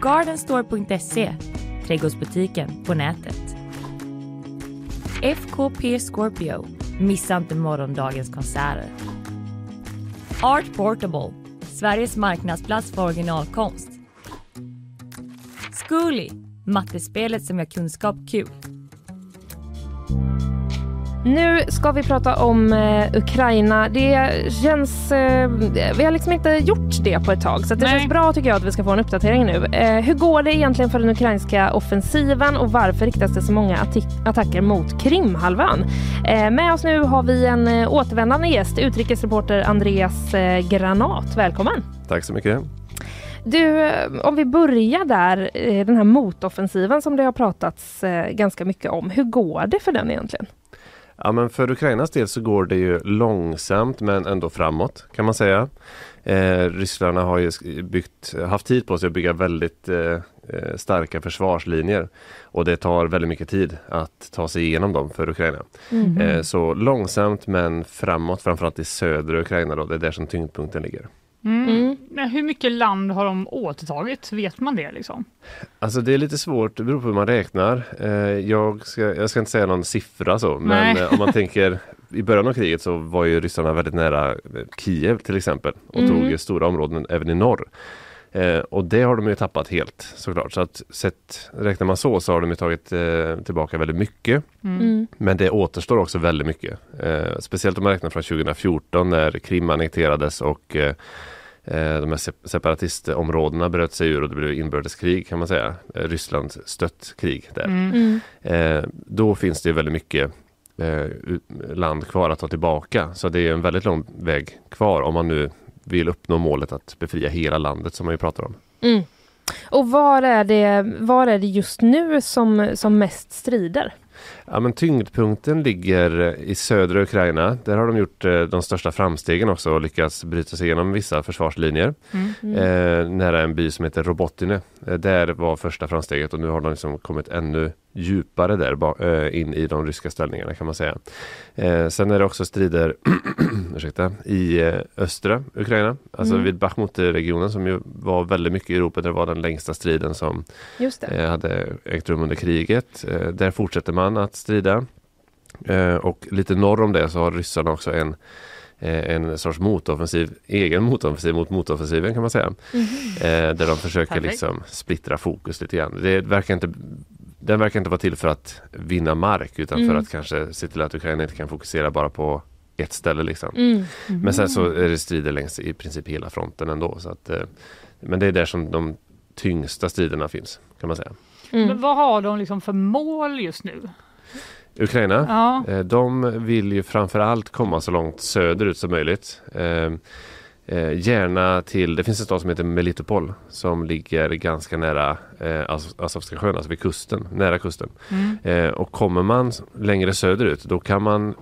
Gardenstore.se, trädgårdsbutiken på nätet. FKP Scorpio, missa inte morgondagens konserter. Art Portable, Sveriges marknadsplats för originalkonst. Zcooly, mattespelet som gör kunskap kul. Nu ska vi prata om eh, Ukraina. Det känns... Eh, vi har liksom inte gjort det på ett tag så det Nej. känns bra tycker jag att vi ska få en uppdatering nu. Eh, hur går det egentligen för den ukrainska offensiven och varför riktas det så många attacker mot Krimhalvön? Eh, med oss nu har vi en eh, återvändande gäst, utrikesreporter Andreas eh, Granat. Välkommen! Tack så mycket. Du, eh, om vi börjar där, eh, den här motoffensiven som det har pratats eh, ganska mycket om. Hur går det för den egentligen? Ja men för Ukrainas del så går det ju långsamt men ändå framåt kan man säga. Eh, Ryssarna har ju byggt, haft tid på sig att bygga väldigt eh, eh, starka försvarslinjer och det tar väldigt mycket tid att ta sig igenom dem för Ukraina. Mm. Eh, så långsamt men framåt, framförallt i södra Ukraina då, det är där som tyngdpunkten ligger. Mm. Mm. Men hur mycket land har de återtagit? Vet man det liksom? Alltså det är lite svårt, det beror på hur man räknar. Eh, jag, ska, jag ska inte säga någon siffra så, men Nej. eh, om man tänker i början av kriget så var ju ryssarna väldigt nära eh, Kiev till exempel och Mm. tog stora områden även i norr. Eh, och det har de ju tappat helt såklart. Så att sett, räknar man så så har de ju tagit eh, tillbaka väldigt mycket. Mm. Mm. Men det återstår också väldigt mycket. Eh, speciellt om man räknar från 2014 när Krim annekterades och eh, eh, de här sep- separatistområdena bröt sig ur och det blev inbördeskrig kan man säga. Eh, Ryssland stött krig där. Mm. Mm. Eh, då finns det ju väldigt mycket eh, land kvar att ta tillbaka. Så det är en väldigt lång väg kvar om man nu vill uppnå målet att befria hela landet som man ju pratar om. Mm. Och var är, det, var är det just nu som, som mest strider? Ja, men tyngdpunkten ligger i södra Ukraina. Där har de gjort eh, de största framstegen också och lyckats bryta sig igenom vissa försvarslinjer. Mm. Eh, nära en by som heter Robotine. Eh, där var första framsteget och nu har de liksom kommit ännu djupare där eh, in i de ryska ställningarna kan man säga. Eh, sen är det också strider ursäkta, i eh, östra Ukraina, alltså Mm. vid Bachmut-regionen som ju var väldigt mycket i Europa. Det var den längsta striden som eh, hade ägt rum under kriget. Eh, där fortsätter man att strida. Eh, och lite norr om det så har ryssarna också en eh, en sorts motoffensiv, egen motoffensiv mot motoffensiven kan man säga. Mhm. Eh, där de försöker Perfekt. liksom splittra fokus lite grann. Det verkar inte, den verkar inte vara till för att vinna mark utan för Mm. att kanske se till att Ukraina inte kan fokusera bara på ett ställe. Liksom. Mm. Men sen så är det strider längs i princip hela fronten ändå. Så att, eh, men det är där som de tyngsta striderna finns kan man säga. Mm. Men vad har de liksom för mål just nu? Ukraina, Ja. Eh, De vill ju framförallt komma så långt söderut som möjligt. Eh, eh, gärna till, det finns en stad som heter Melitopol som ligger ganska nära eh, Azovska sjön, alltså vid kusten, nära kusten. Mm. Och kommer man längre söderut då kan man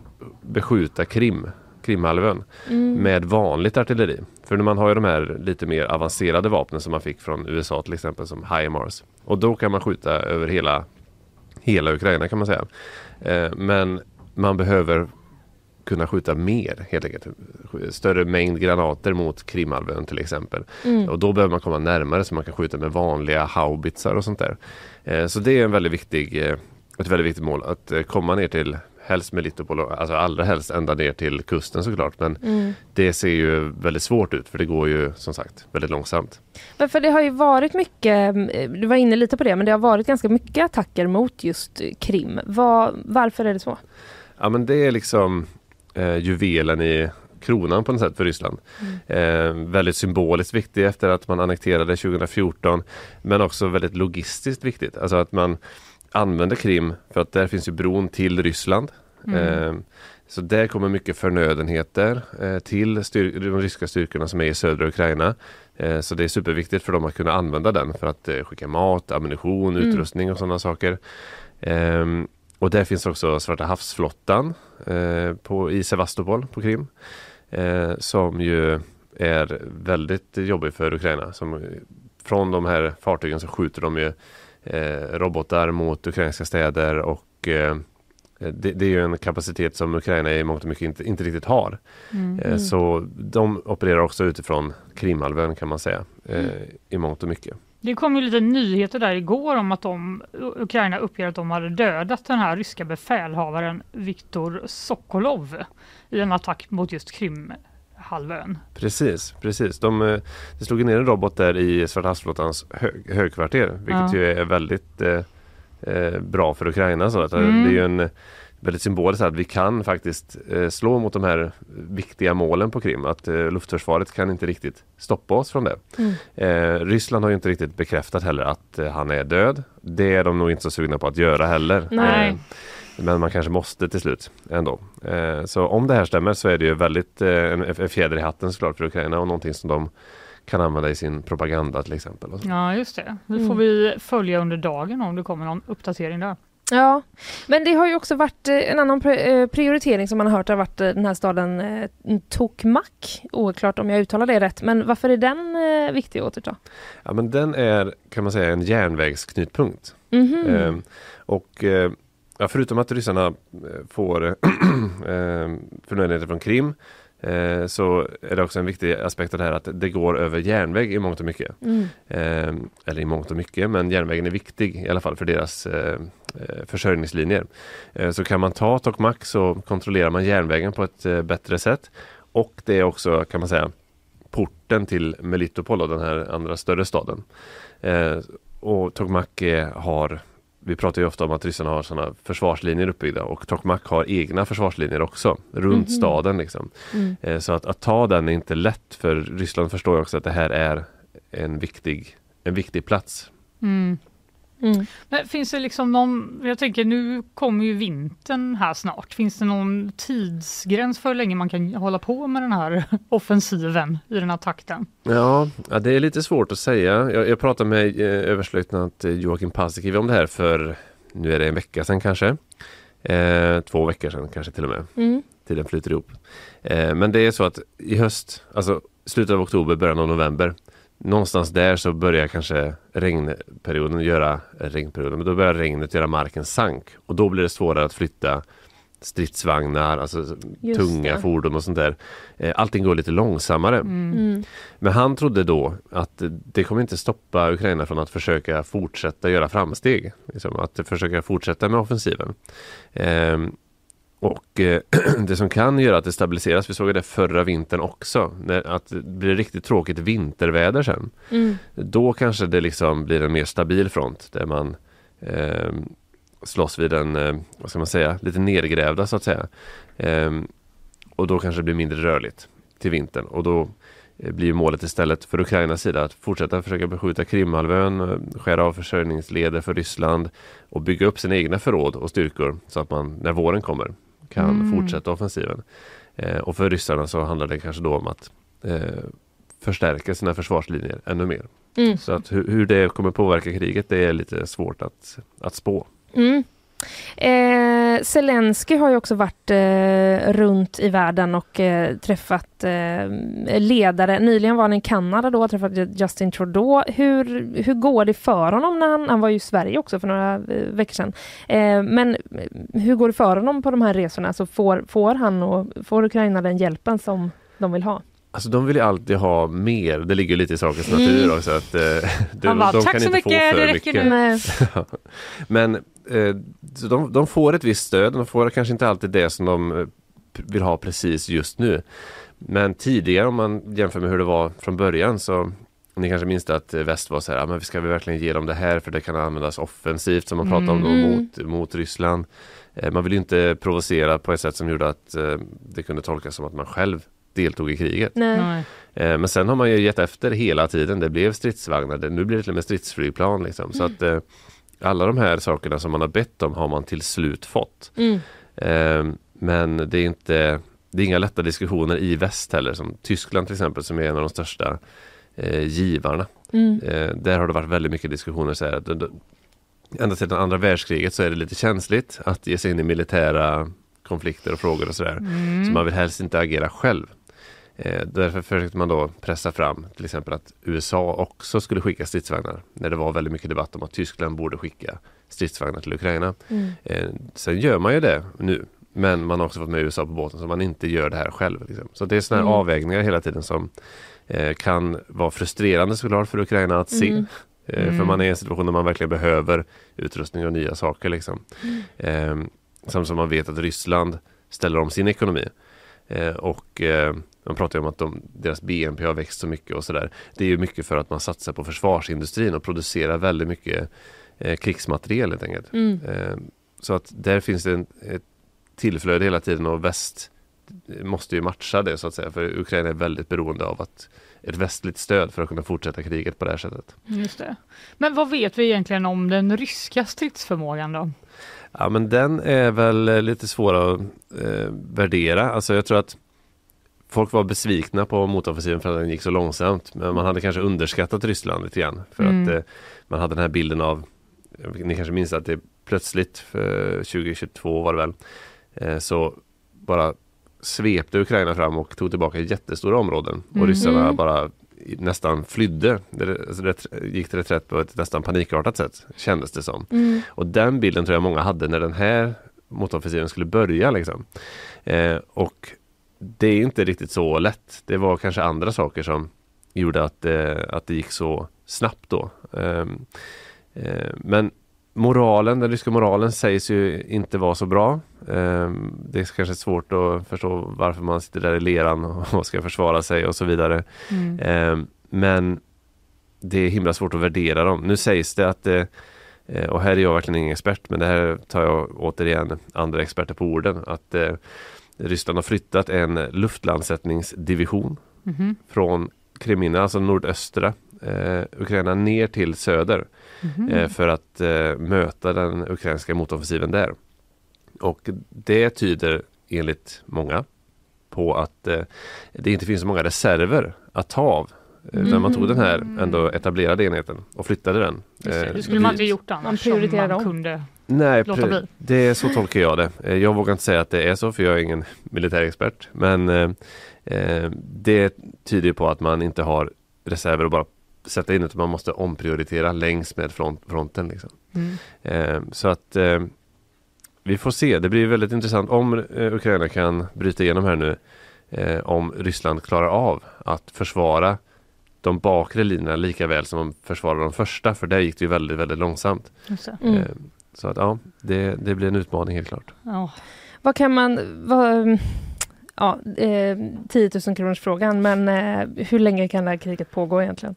beskjuta Krim, Krimhalvön Mm. med vanligt artilleri. För man har ju de här lite mer avancerade vapnen som man fick från USA till exempel som HIMARS. Och då kan man skjuta över hela, hela Ukraina kan man säga. Eh, men man behöver kunna skjuta mer helt enkelt. Större mängd granater mot Krimhalvön till exempel. Mm. Och då behöver man komma närmare så man kan skjuta med vanliga haubitsar och sånt där. Eh, så det är en väldigt viktig, eh, ett väldigt viktigt mål att komma ner till helst Melitopol, och- alltså allra helst ända ner till kusten såklart. Men Mm. det ser ju väldigt svårt ut för det går ju som sagt väldigt långsamt. Men för det har ju varit mycket, eh, du var inne lite på det, men det har varit ganska mycket attacker mot just Krim. Vad- varför är det så? Ja men det är liksom eh, juvelen i kronan på något sätt för Ryssland. Eh, väldigt symboliskt viktig efter att man annekterade 2014 men också väldigt logistiskt viktigt. Alltså att man använder Krim för att där finns ju bron till Ryssland. Eh, så där kommer mycket förnödenheter eh, till styr- de ryska styrkorna som är i södra Ukraina. Eh, så det är superviktigt för dem att kunna använda den för att eh, skicka mat, ammunition, Mm. utrustning och sådana saker. Ehm, och där finns också Svarta havsflottan eh, på, i Sevastopol på Krim. Eh, som ju är väldigt jobbig för Ukraina. Som, från de här fartygen så skjuter de ju eh, robotar mot ukrainska städer och eh, det, det är ju en kapacitet som Ukraina i mångt och mycket inte, inte riktigt har. Mm. Eh, Så de opererar också utifrån Krimhalvön kan man säga eh, i mångt och mycket. Det kom ju lite nyheter där igår om att de, Ukraina uppger att de hade dödat den här ryska befälhavaren Viktor Sokolov i en attack mot just Krimhalvön. Precis, precis. De, eh, det slog ner en robot där i Svarta havsflottans hög, högkvarter vilket Ja. ju är väldigt eh, eh, bra för Ukraina. Så att, eh, Mm. Det är ju en väldigt symboliskt att vi kan faktiskt slå mot de här viktiga målen på Krim. Att luftförsvaret kan inte riktigt stoppa oss från det. Mm. Eh, Ryssland har ju inte riktigt bekräftat heller att han är död. Det är de nog inte så sugna på att göra heller. Nej. Eh, men man kanske måste till slut ändå. Eh, så om det här stämmer så är det ju väldigt eh, en, fjäder i hatten såklart för Ukraina och någonting som de kan använda i sin propaganda till exempel. Ja just det, det får Mm. vi följa under dagen om det kommer någon uppdatering där. Ja, men det har ju också varit eh, en annan eh, prioritering som man har hört har varit eh, den här staden Tokmak. Oklart om jag uttalar det rätt, men varför är den viktig att återta? Ja, men den är kan man säga en järnvägsknutpunkt. Mhm. Ehm, och eh, ja, förutom att ryssarna eh, får eh, förnödenheter från Krim eh, så är det också en viktig aspekt av det här att det går över järnväg i mångt och mycket. Mm. Eller i mångt och mycket, men järnvägen är viktig i alla fall för deras eh, eh, försörjningslinjer. Eh, så kan man ta Tokmak så kontrollerar man järnvägen på ett eh, bättre sätt. Och det är också kan man säga porten till Melitopol, den här andra större staden. Eh, och Tokmak har vi pratar ju ofta om att ryssarna har sådana försvarslinjer uppbyggda och Tokmak har egna försvarslinjer också runt Mhm. staden. Liksom. Mm. Eh, Så att, att ta den är inte lätt för Ryssland förstår ju också att det här är en viktig, en viktig plats. Mm. Mm. Men finns det liksom någon, jag tänker nu kommer ju vintern här snart, finns det någon tidsgräns för hur länge man kan hålla på med den här offensiven i den här takten? Ja, ja det är lite svårt att säga. Jag, jag pratade med eh, överstelöjtnant eh, Joakim Paasikivi om det här för nu är det en vecka sedan kanske. Eh, två veckor sedan kanske till och med. Mm. Tiden flyter ihop. Eh, men det är så att i höst, alltså slutet av oktober, början av november. Någonstans där så börjar kanske regnperioden göra, regnperioden, men då börjar regnet göra marken sank. Och då blir det svårare att flytta stridsvagnar, alltså Just tunga det. fordon och sånt där. Eh, allting går lite långsammare. Mm. Men han trodde då att det kommer inte stoppa Ukraina från att försöka fortsätta göra framsteg. Liksom, att försöka fortsätta med offensiven. Ehm, och eh, det som kan göra att det stabiliseras, vi såg det förra vintern också, när, att det blir riktigt tråkigt vinterväder sen. Mm. Då kanske det liksom blir en mer stabil front där man ehm, slåss vid en, eh, vad ska man säga, lite nergrävda så att säga. Ehm, och då kanske det blir mindre rörligt till vintern och då eh, blir målet istället för Ukrainas sida att fortsätta försöka beskjuta Krimhalvön, eh, skära av försörjningsleder för Ryssland och bygga upp sina egna förråd och styrkor så att man när våren kommer kan Mm. fortsätta offensiven. Eh, och för ryssarna så handlar det kanske då om att eh, förstärka sina försvarslinjer ännu mer. Mm. Så att hur, hur det kommer påverka kriget det är lite svårt att, att spå. Mm. Eh, Zelensky har ju också varit eh, runt i världen och eh, träffat eh, ledare. Nyligen var han i Kanada då och träffade Justin Trudeau. Hur, hur går det för honom? när Han, han var ju i Sverige också för några eh, veckor sedan. Eh, men hur går det för honom på de här resorna? Så får, får han och får Ukraina den hjälpen som de vill ha? Alltså de vill ju alltid ha mer, det ligger lite i sakens natur Mm. också. Att, eh, de, bara, de "Tack kan inte mycket, få för mycket. nu." Nej. Men eh, de, de får ett visst stöd, de får kanske inte alltid det som de eh, vill ha precis just nu. Men tidigare om man jämför med hur det var från början så ni kanske minns att eh, väst var så här, "Ja, men ska vi verkligen ge dem det här för det kan användas offensivt som man pratade om då Mm. mot, mot Ryssland. Eh, Man vill ju inte provocera på ett sätt som gjorde att eh, det kunde tolkas som att man själv deltog i kriget. Nej. Nej. Eh, Men sen har man ju gett efter hela tiden. Det blev stridsvagnar, det, nu blir det till och med stridsflygplan. Liksom. Så att eh, alla de här sakerna som man har bett om har man till slut fått. Mm. Eh, Men det är inte det är inga lätta diskussioner i väst heller. Som Tyskland till exempel som är en av de största eh, givarna. Mm. Eh, där har det varit väldigt mycket diskussioner. Så här, att, ända sedan andra världskriget så är det lite känsligt att ge sig in i militära konflikter och frågor och sådär. Mm. Så man vill helst inte agera själv. Eh, därför försökte man då pressa fram till exempel att USA också skulle skicka stridsvagnar. När det var väldigt mycket debatt om att Tyskland borde skicka stridsvagnar till Ukraina. Mm. Eh, sen gör man ju det nu. Men man har också fått med USA på båten så man inte gör det här själv. Liksom. Så det är sådana här Mm. avvägningar hela tiden som eh, kan vara frustrerande såklart för Ukraina att se. Mm. För Mm. man är i en situation där man verkligen behöver utrustning och nya saker. Liksom. Eh, samtidigt som man vet att Ryssland ställer om sin ekonomi. Eh, och eh, man pratar ju om att de, deras BNP har växt så mycket och sådär. Det är ju mycket för att man satsar på försvarsindustrin och producerar väldigt mycket eh, krigsmateriel helt enkelt. Mm. Eh, så att där finns det en, ett tillflöde hela tiden och väst måste ju matcha det så att säga. För Ukraina är väldigt beroende av att ett västligt stöd för att kunna fortsätta kriget på det här sättet. Just det. Men vad vet vi egentligen om den ryska stridsförmågan då? Ja men den är väl eh, lite svår att eh, värdera. Alltså jag tror att folk var besvikna på motoffensiven för att den gick så långsamt. Men man hade kanske underskattat Ryssland lite grann. För Mm. att eh, man hade den här bilden av, ni kanske minns att det plötsligt, för 2022 var det väl, eh, så bara svepte Ukraina fram och tog tillbaka jättestora områden. Och Mm. ryssarna Mm. bara nästan flydde. Det, alltså, gick till reträtt på ett nästan panikartat sätt, kändes det som. Mm. Och den bilden tror jag många hade när den här motoffensiven skulle börja. Liksom. Eh, och det är inte riktigt så lätt. Det var kanske andra saker som gjorde att, eh, att det gick så snabbt då. Ehm, eh, men moralen, den ryska moralen sägs ju inte vara så bra. Ehm, det är kanske svårt att förstå varför man sitter där i leran och ska försvara sig och så vidare. Mm. Ehm, men det är himla svårt att värdera dem. Nu sägs det att det, eh, och här är jag verkligen ingen expert, men det här tar jag återigen andra experter på orden, att eh, Ryssland har flyttat en luftlandsättningsdivision Mhm. från Krimina, alltså nordöstra eh, Ukraina, ner till söder eh, för att eh, möta den ukrainska motoffensiven där. Och det tyder enligt många på att eh, det inte finns så många reserver att ta av. Eh, När man tog den här ändå etablerade enheten och flyttade den. Eh, det skulle man inte gjort annars. Man om man om. kunde. Nej, låta bli. det är så tolkar jag det. Eh, Jag vågar inte säga att det är så för jag är ingen militärexpert. Men eh, eh, det tyder på att man inte har reserver att bara sätta in utan man måste omprioritera längs med front, fronten. Liksom. Mm. Eh, så att eh, vi får se. Det blir väldigt intressant om eh, Ukraina kan bryta igenom här nu. Eh, om Ryssland klarar av att försvara de bakre linjerna lika väl som de försvarar de första. För där gick det ju väldigt, väldigt långsamt. Mm. Eh, så att ja, det, det blir en utmaning helt klart. Ja. Vad kan man... Vad, ja, eh, 10 000 kronors frågan, men eh, hur länge kan det här kriget pågå egentligen?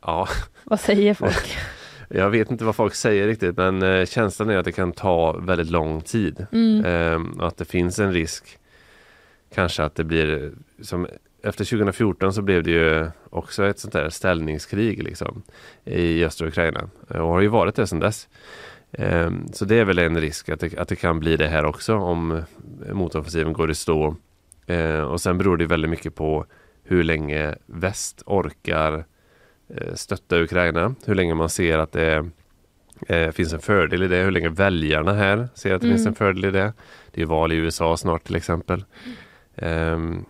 Ja, Vad säger folk? jag vet inte vad folk säger riktigt men eh, känslan är att det kan ta väldigt lång tid. Mm. Ehm, och att det finns en risk kanske att det blir som efter 2014 så blev det ju också ett sånt där ställningskrig liksom i östra Ukraina och har ju varit det sedan dess. Ehm, så det är väl en risk att det, att det kan bli det här också om motoffensiven går i stå. Ehm, och sen beror det väldigt mycket på hur länge väst orkar eh, stötta Ukraina, hur länge man ser att det eh, finns en fördel i det, hur länge väljarna här ser att det Mm. finns en fördel i det. Det är val i USA snart till exempel. Ehm,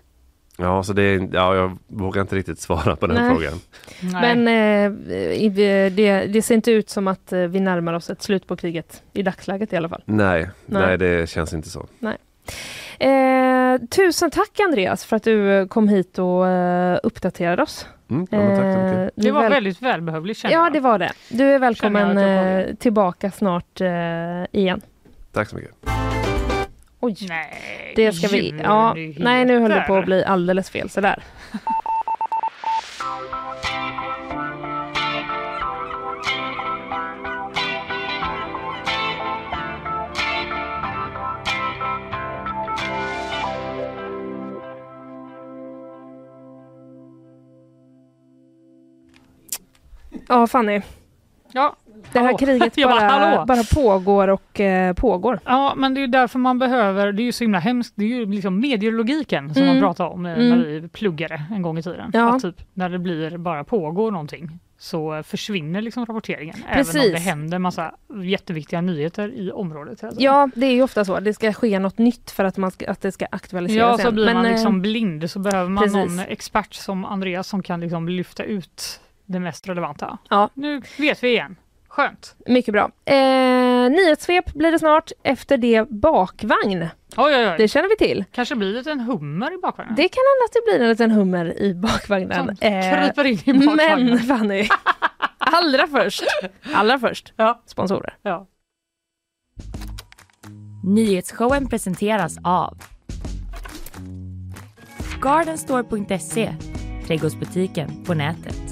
ja, så det är, ja, jag vågar inte riktigt svara på den Nej. frågan. Nej. Men eh, i- det, det ser inte ut som att eh, vi närmar oss ett slut på kriget i dagsläget i alla fall. Nej, nej, Nej. det känns inte så. Eh, tusen tack Andreas för att du eh, kom hit och eh, uppdaterade oss. Mm, ja, men tack så mycket. Eh, det var väl- väldigt välbehövligt känner Ja, jag. det var det. Du är välkommen eh, tillbaka snart eh, igen. Tack så mycket. Oj, Nej, det ska vi... Ja, nej, nu höll det på att bli alldeles fel sådär. Ja, Fanny. Ja, Det här Hallå. kriget bara, bara, bara pågår och eh, pågår. Ja, men det är därför man behöver, det är ju så himla hemskt, det är ju liksom medielogiken som Mm. man pratade om eh, Mm. när vi pluggade en gång i tiden. Ja. Att typ när det blir bara pågår någonting så försvinner liksom rapporteringen. Även om Precis. det händer massa jätteviktiga nyheter i området. tiden. Ja, det är ju ofta så. Det ska ske något nytt för att, man ska, att det ska aktualiseras Ja, så blir man eh, liksom blind så behöver man precis. någon expert som Andreas som kan liksom lyfta ut det mest relevanta. Ja. Nu vet vi igen. Skönt. Mycket bra. Eh, nyhetssvep blir det snart. Efter det bakvagn. Oj, oj, oj. Det känner vi till. Kanske blir det en hummer i bakvagnen. Det kan hända att det blir en liten hummer i bakvagnen. Som Eh, kryper in i bakvagnen. men Fanny, allra först, allra först, Ja. sponsorer. Ja. Nyhetsshowen presenteras av Gardenstore.se Trädgårdsbutiken på nätet.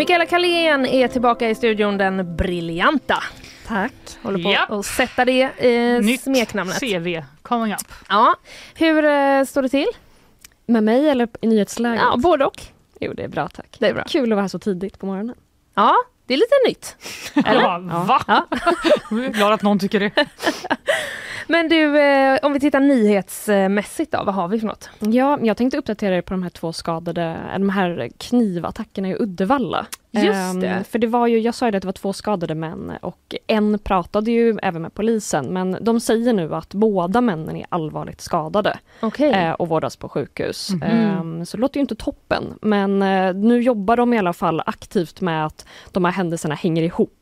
Mikaela Kalén är tillbaka i studion, den briljanta. Tack. Håller på att sätta det eh, Nytt smeknamnet. CV coming up. Ja. Hur eh, står det till? Med mig eller i nyhetsläget? Ja, både och. Jo, det är bra tack. Det är bra. Kul att vara här så tidigt på morgonen. Ja, det är lite nytt. Eller? Ja, va? Ja. Jag är glad att någon tycker det. Men du, eh, om vi tittar nyhetsmässigt då, vad har vi för något? Ja, jag tänkte uppdatera er på de här två skadade, de här knivattackerna i Uddevalla. Just det. För det var ju, jag sa ju det att det var två skadade män och en pratade ju även med polisen men de säger nu att båda männen är allvarligt skadade Okej. eh, och vårdas på sjukhus. Mhm. Ehm, så det låter ju inte toppen men eh, nu jobbar de i alla fall aktivt med att de här händelserna hänger ihop.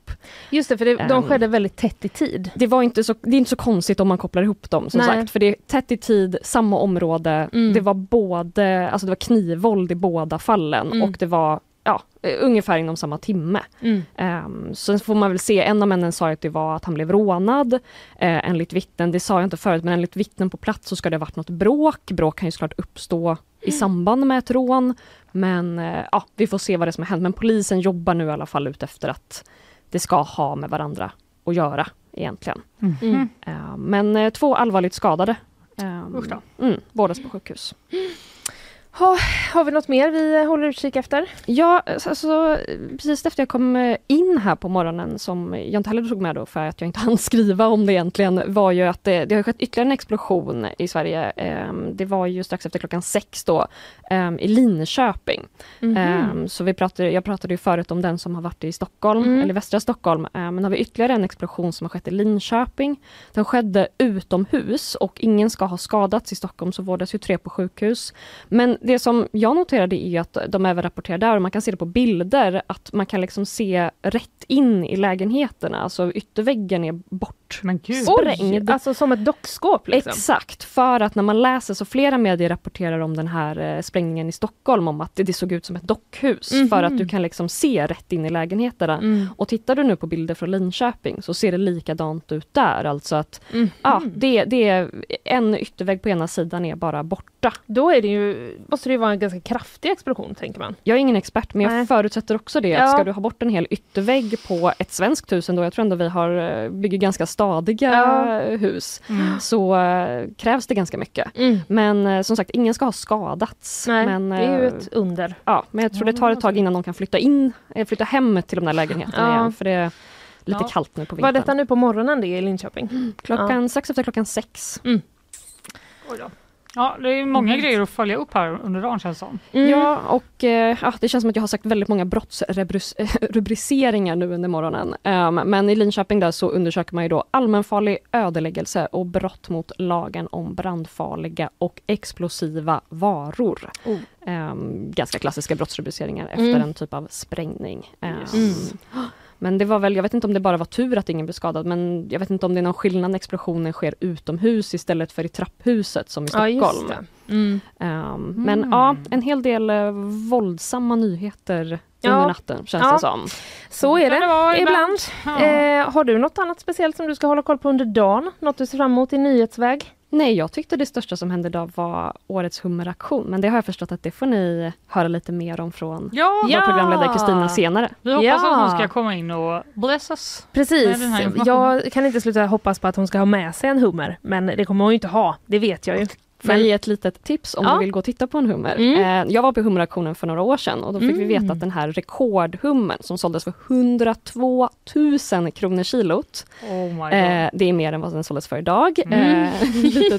Just det, för det, de Ehm. skedde väldigt tätt i tid. Det, var inte så, det är inte så konstigt om man kopplar ihop dem som Nej. sagt för det är tätt i tid, samma område, Mm. det var både, alltså det var knivvåld i båda fallen Mm. och det var ja, eh, ungefär inom samma timme. Mm. Um, sen får man väl se, en av männen sa att det var att han blev rånad eh, enligt vittnen, det sa jag inte förut men enligt vittnen på plats så ska det ha varit något bråk. Bråk kan ju såklart uppstå i samband med ett rån men eh, ja, vi får se vad det är som har hänt. Men polisen jobbar nu i alla fall ut efter att det ska ha med varandra att göra egentligen. Mm. Eh, men två allvarligt skadade. Um, Usch då. mm, bådas på sjukhus. Ha, har vi något mer vi eh, håller utkik efter? Ja, alltså, precis efter jag kom eh, in här på morgonen som jag inte heller tog med då för att jag inte hann skriva om det egentligen var ju att det, det har skett ytterligare en explosion i Sverige. Ehm, Det var ju strax efter klockan sex då ehm, i Linköping. Mhm. Ehm, Så vi pratade, jag pratade ju förut om den som har varit i Stockholm, Mm. eller västra Stockholm. Ehm, Men har vi ytterligare en explosion som har skett i Linköping. Den skedde utomhus och ingen ska ha skadats. I Stockholm så vårdas ju tre på sjukhus. Men det som jag noterade är ju att de även rapporterar där, och man kan se det på bilder, att man kan liksom se rätt in i lägenheterna. Alltså ytterväggen är borta bort. Men gud. sprängd. alltså som ett dockskåp liksom. Exakt, för att när man läser så flera medier rapporterar om den här eh, sprängningen i Stockholm om att det, det såg ut som ett dockhus Mhm. för att du kan liksom se rätt in i lägenheterna. Mm. Och tittar du nu på bilder från Linköping så ser det likadant ut där. Alltså att Mm. ja, det, det är en yttervägg på ena sidan är bara borta. Då är det ju, måste det ju vara en ganska kraftig explosion tänker man. Jag är ingen expert men jag Nej. förutsätter också det. Ja. Att ska du ha bort en hel yttervägg på ett svenskt hus ändå, jag tror ändå vi har, eh, bygger ganska stadiga Ja. hus, Mm. så eh, krävs det ganska mycket. Men eh, som sagt, ingen ska ha skadats. Nej, men, det är ju eh, ett under. ja, men jag tror det tar ett tag innan de kan flytta in, flytta hem till de där lägenheterna Ja. igen. För det är lite Ja. kallt nu på Var vintern. detta nu på morgonen det i Linköping? Klockan strax efter klockan sex. Oj då. Ja, det är många grejer att följa upp här under dagen känns det som. Mm. Ja, och eh, ja, det känns som att jag har sagt väldigt många brottsrubriceringar nu under morgonen. Ehm, men i Linköping där så undersöker man ju då allmänfarlig ödeläggelse och brott mot lagen om brandfarliga och explosiva varor. Oh. Ehm, ganska klassiska brottsrubriceringar efter Mm. en typ av sprängning. Ehm, Yes. Men det var väl, jag vet inte om det bara var tur att ingen blev skadad, men jag vet inte om det är någon skillnad när explosionen sker utomhus istället för i trapphuset som i Ja, just Stockholm. det. Mm. Ehm, Men ja, en hel del eh, våldsamma nyheter Ja. under natten känns Ja. det som. Så är det, det ibland. Ja. Eh, har du något annat speciellt som du ska hålla koll på under dagen? Något du ser fram emot i nyhetsväg? Nej, jag tyckte det största som hände idag var årets hummeraktion, men det har jag förstått att det får ni höra lite mer om från Ja, vår programledare Kristina senare. vi hoppas Ja. att hon ska komma in och bless us. Precis, jag kan inte sluta hoppas på att hon ska ha med sig en hummer. Men det kommer hon ju inte ha, det vet jag ju. Får jag ge ett litet tips om Ja. du vill gå och titta på en hummer? Mm. Eh, jag var på hummeraktionen för några år sedan och då fick vi Mm. veta att den här rekordhummern som såldes för 102 000 kronor kilot Oh my god. Eh, det är mer än vad den såldes för idag. Mm. Eh,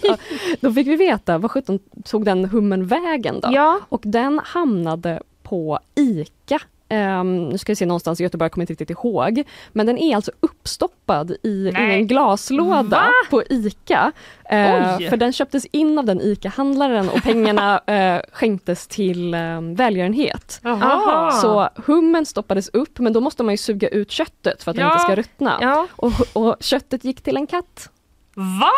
då fick vi veta, vad sjutton tog den hummen vägen då? Ja, Och den hamnade på ICA. Ehm, nu ska vi se någonstans i Göteborg, kommer inte riktigt ihåg. Men den är alltså uppstoppad i, i en glaslåda Va? på ICA. Oj. för den köptes in av den ICA-handlaren och pengarna eh, skänktes till eh, välgörenhet. Aha. Så hummen stoppades upp men då måste man ju suga ut köttet för att den Ja. inte ska ruttna. ja. Och, och köttet gick till en katt. Va?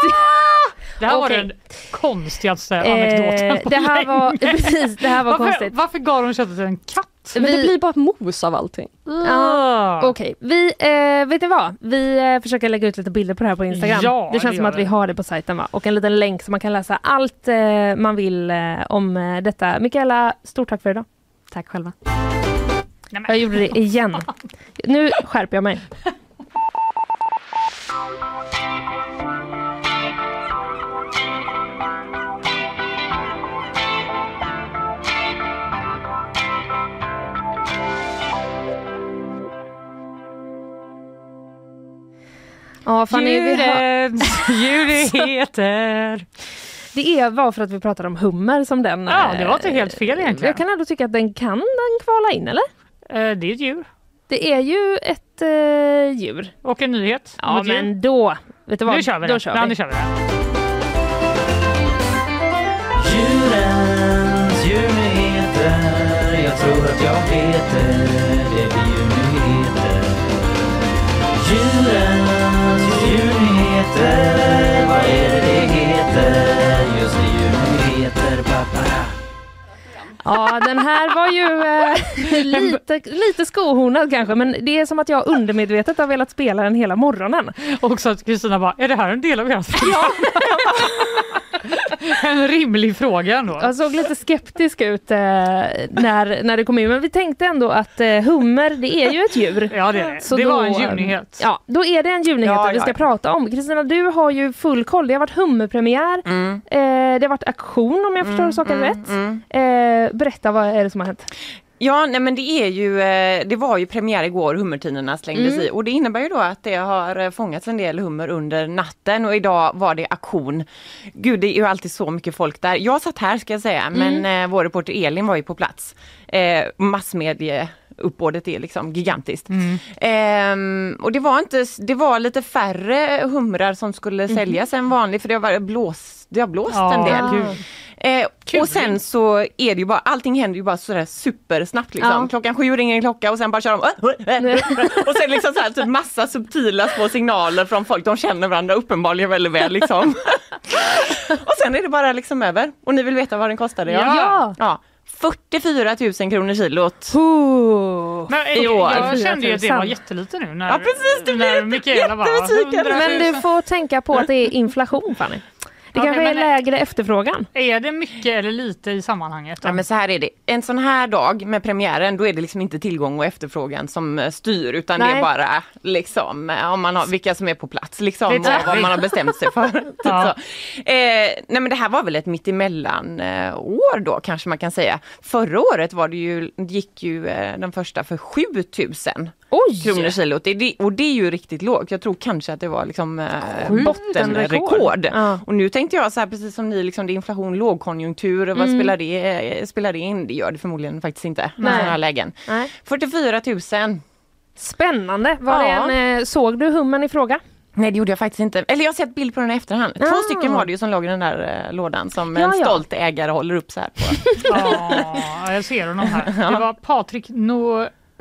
Det här var Okej. den konstigaste anekdoten Eh, på det här länge. var, precis, det här var varför, konstigt. varför gav de köttet till en katt? Men Vi- det blir bara mos av allting. Ja. Okej, vi, eh, vet ni vad? Vi eh, försöker lägga ut lite bilder på det här på Instagram. Ja, det känns det som att vi vi. har det på sajten va? Och en liten länk så man kan läsa allt eh, man vill eh, om eh, detta. Mikaela, stort tack för idag. Tack själva. Nej, Jag gjorde det igen. Nu skärper jag mig. Ja, Fanny, Djuret, djuret. det är var för att vi pratade om hummer som den. Ja, det var eh, inte helt fel egentligen. Jag kan ändå tycka att den kan den kvala in, eller? Eh, Det är ett djur. Det är ju ett eh, djur. Och en nyhet. Ja, djur. men då, vet du vad? Nu kör vi då det. kör Ja, vi. nu kör vi det. Djurens djurnyheter Jag tror att jag vet det djurnyheter Vad är det det heter? Just det, djurnyheter Papara Ja, den här var ju eh, lite, lite skohornad kanske, men det är som att jag undermedvetet har velat spela den hela morgonen. Och så att Kristina bara, är det här en del av ert program? en rimlig fråga ändå. Jag såg lite skeptisk ut eh, när, när det kom in, men vi tänkte ändå att eh, hummer, det är ju ett djur. Ja, det är det. Så det då, var en djurnyhet. Ja, då är det en djurnyhet Ja, vi ska ja. prata om. Kristina, du har ju full koll. Det har varit hummerpremiär, Mm. eh, det har varit auktion om jag förstår saken rätt. Eh, berätta, vad är det som har hänt? Ja, nej men det är ju, eh, det var ju premiär igår, hummertinorna slängdes i och det innebär ju då att det har eh, fångats en del hummer under natten och idag var det auktion. Gud, det är ju alltid så mycket folk där. Jag satt här ska jag säga, men eh, vår reporter Elin var ju på plats. Eh, massmedieuppbådet är liksom gigantiskt. Ehm, och det var inte, det var lite färre humrar som skulle säljas än vanligt för det har blåst, det har blåst Ja, en del. kul. Eh, och sen så är det ju bara, allting händer ju bara sådär supersnabbt liksom. Ja. Klockan sju ringer en klocka och sen bara kör de och sen liksom så här, typ massa subtila små signaler från folk. De känner varandra uppenbarligen väldigt väl liksom. och sen är det bara liksom över. Och ni vill veta vad den kostade? Ja. ja. 44 000 kronor kilot. Oh. Men, eh, i år. jag kände ju att det var 4000. jättelite nu när, Ja, precis, det när Mikaela jättebesviken. 100 000. Men du får tänka på att det är inflation Fanny. Det kanske är men- lägre efterfrågan. Är det mycket eller lite i sammanhanget? Ja, men så här är det. En sån här dag med premiären, då är det liksom inte tillgång och efterfrågan som eh, styr utan det Nej. är bara liksom eh, om man har, vilka som är på plats liksom Det är och vad man har bestämt sig för. typ Ja. så. Eh, nej men det här var väl ett mittemellan eh, år då kanske man kan säga. Förra året var det ju, gick ju eh, den första för 7000 Oj! kronor kilot. Det, det, och det är ju riktigt lågt. Jag tror kanske att det var liksom eh, Sjukt, bottenrekord. Ja. Och nu tänkte jag så här precis som ni, liksom, det är inflation, lågkonjunktur, vad Mm. spelar, det, eh, spelar det in? Det gör det förmodligen faktiskt inte Nej. sådana här lägen. Nej. 44 000. Spännande. Var Ja. en, eh, såg du hummen i fråga? Nej det gjorde jag faktiskt inte. Eller jag har sett bild på den i efterhand. Två Ah. stycken var det ju som låg i den där eh, lådan som Ja, en ja. stolt ägare håller upp så här på. Ja, jag ser honom här. Det var Patrik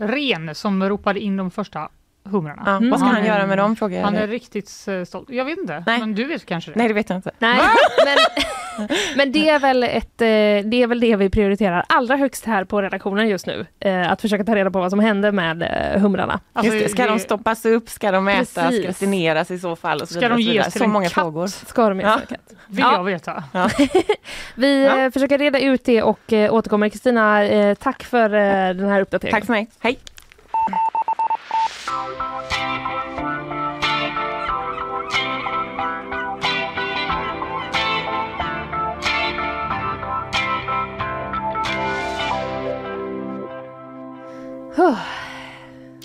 Norén som ropade in de första humrarna. Ja, Vad ska Han han göra med dem frågar jag Han är riktigt eh, stolt. Jag vet inte, Nej. men du vet kanske det? Nej det vet jag inte. Nej, men, men det, är väl ett, eh, det är väl det vi prioriterar allra högst här på redaktionen just nu. Eh, Att försöka ta reda på vad som händer med eh, humrarna. Alltså, det. Ska det- de stoppas upp? Ska de ätas? Precis. Gratineras i så fall? Och så Ska de ges till Så en många katt? frågor. Ska de Ja. ja. Vill Ja. jag veta. Vi Ja. försöker reda ut det och återkommer. Kristina, tack för den här uppdateringen. Tack för mig. Hej!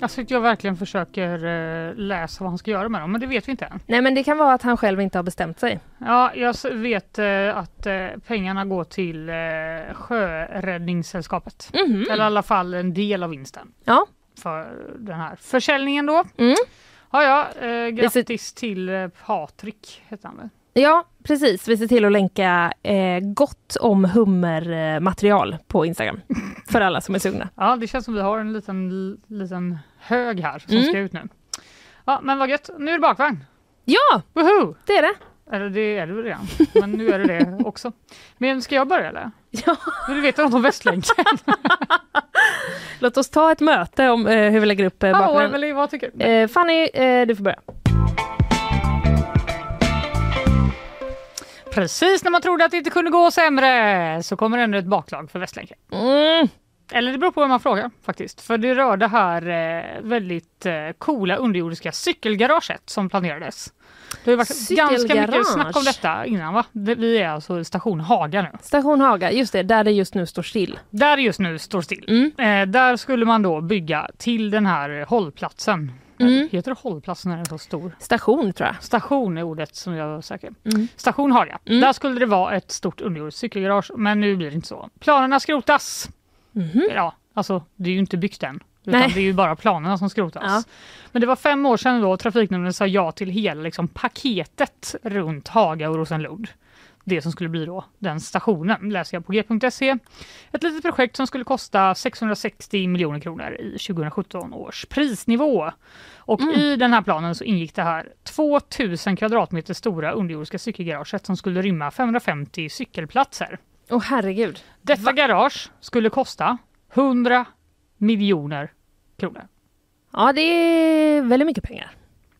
Alltså att jag verkligen försöker eh, läsa vad han ska göra med dem, men det vet vi inte än. Nej men det kan vara att han själv inte har bestämt sig. Ja, jag vet eh, att eh, pengarna går till Sjöräddningssällskapet. Mhm. Eller i alla fall en del av vinsten. Ja. För den här försäljningen då. Mm. Ja, ja, eh, grattis till Patrik, heter han väl? Ja, precis. Vi ser till att länka eh, gott om hummermaterial på Instagram. för alla som är sugna. Ja, det känns som vi har en liten, liten hög här som Mm. ska ut nu. Ja, men vad gött. Nu är det bakvagn. Ja, Woho! det är det. Eller det är det redan, men nu är det det också. Men ska jag börja eller? Ja. Du veta något om Västlänken? Låt oss ta ett möte om eh, hur vi lägger upp eh, Ja, bakgrunden. eller vad tycker du? Eh, Fanny, eh, du får börja. Precis när man trodde att det inte kunde gå sämre så kommer ännu ett bakslag för Västlänken. Mm. Eller det beror på vem man frågar faktiskt. För det rör det här eh, väldigt eh, coola underjordiska cykelgaraget som planerades. Det har varit ganska mycket snack om detta innan va? Det- Vi är alltså station Haga nu. Station Haga, just det, där det just nu står still. Där det just nu står still. Mm. Eh, där skulle man då bygga till den här hållplatsen. Mm. Heter det hållplatsen när den är så stor? Station tror jag. Station är ordet som jag var säker. Mm. Station Haga. Mm. Där skulle det vara ett stort underjordiskt cykelgarage men nu blir det inte så. Planerna skrotas. Mhm. Ja, alltså det är ju inte byggt än. Utan Nej. det är ju bara planerna som skrotas. Ja. Men det var fem år sedan då Trafiknämnden sa ja till hela liksom, paketet runt Haga och Rosenlund. Det som skulle bli då den stationen, läser jag på g.se. Ett litet projekt som skulle kosta 660 miljoner kronor i 2017 års prisnivå. Och Mm. i den här planen så ingick det här 2000 kvadratmeter stora underjordiska cykelgaraget som skulle rymma 550 cykelplatser. Åh herregud. Detta garage skulle kosta 100 miljoner kronor. Ja, det är väldigt mycket pengar.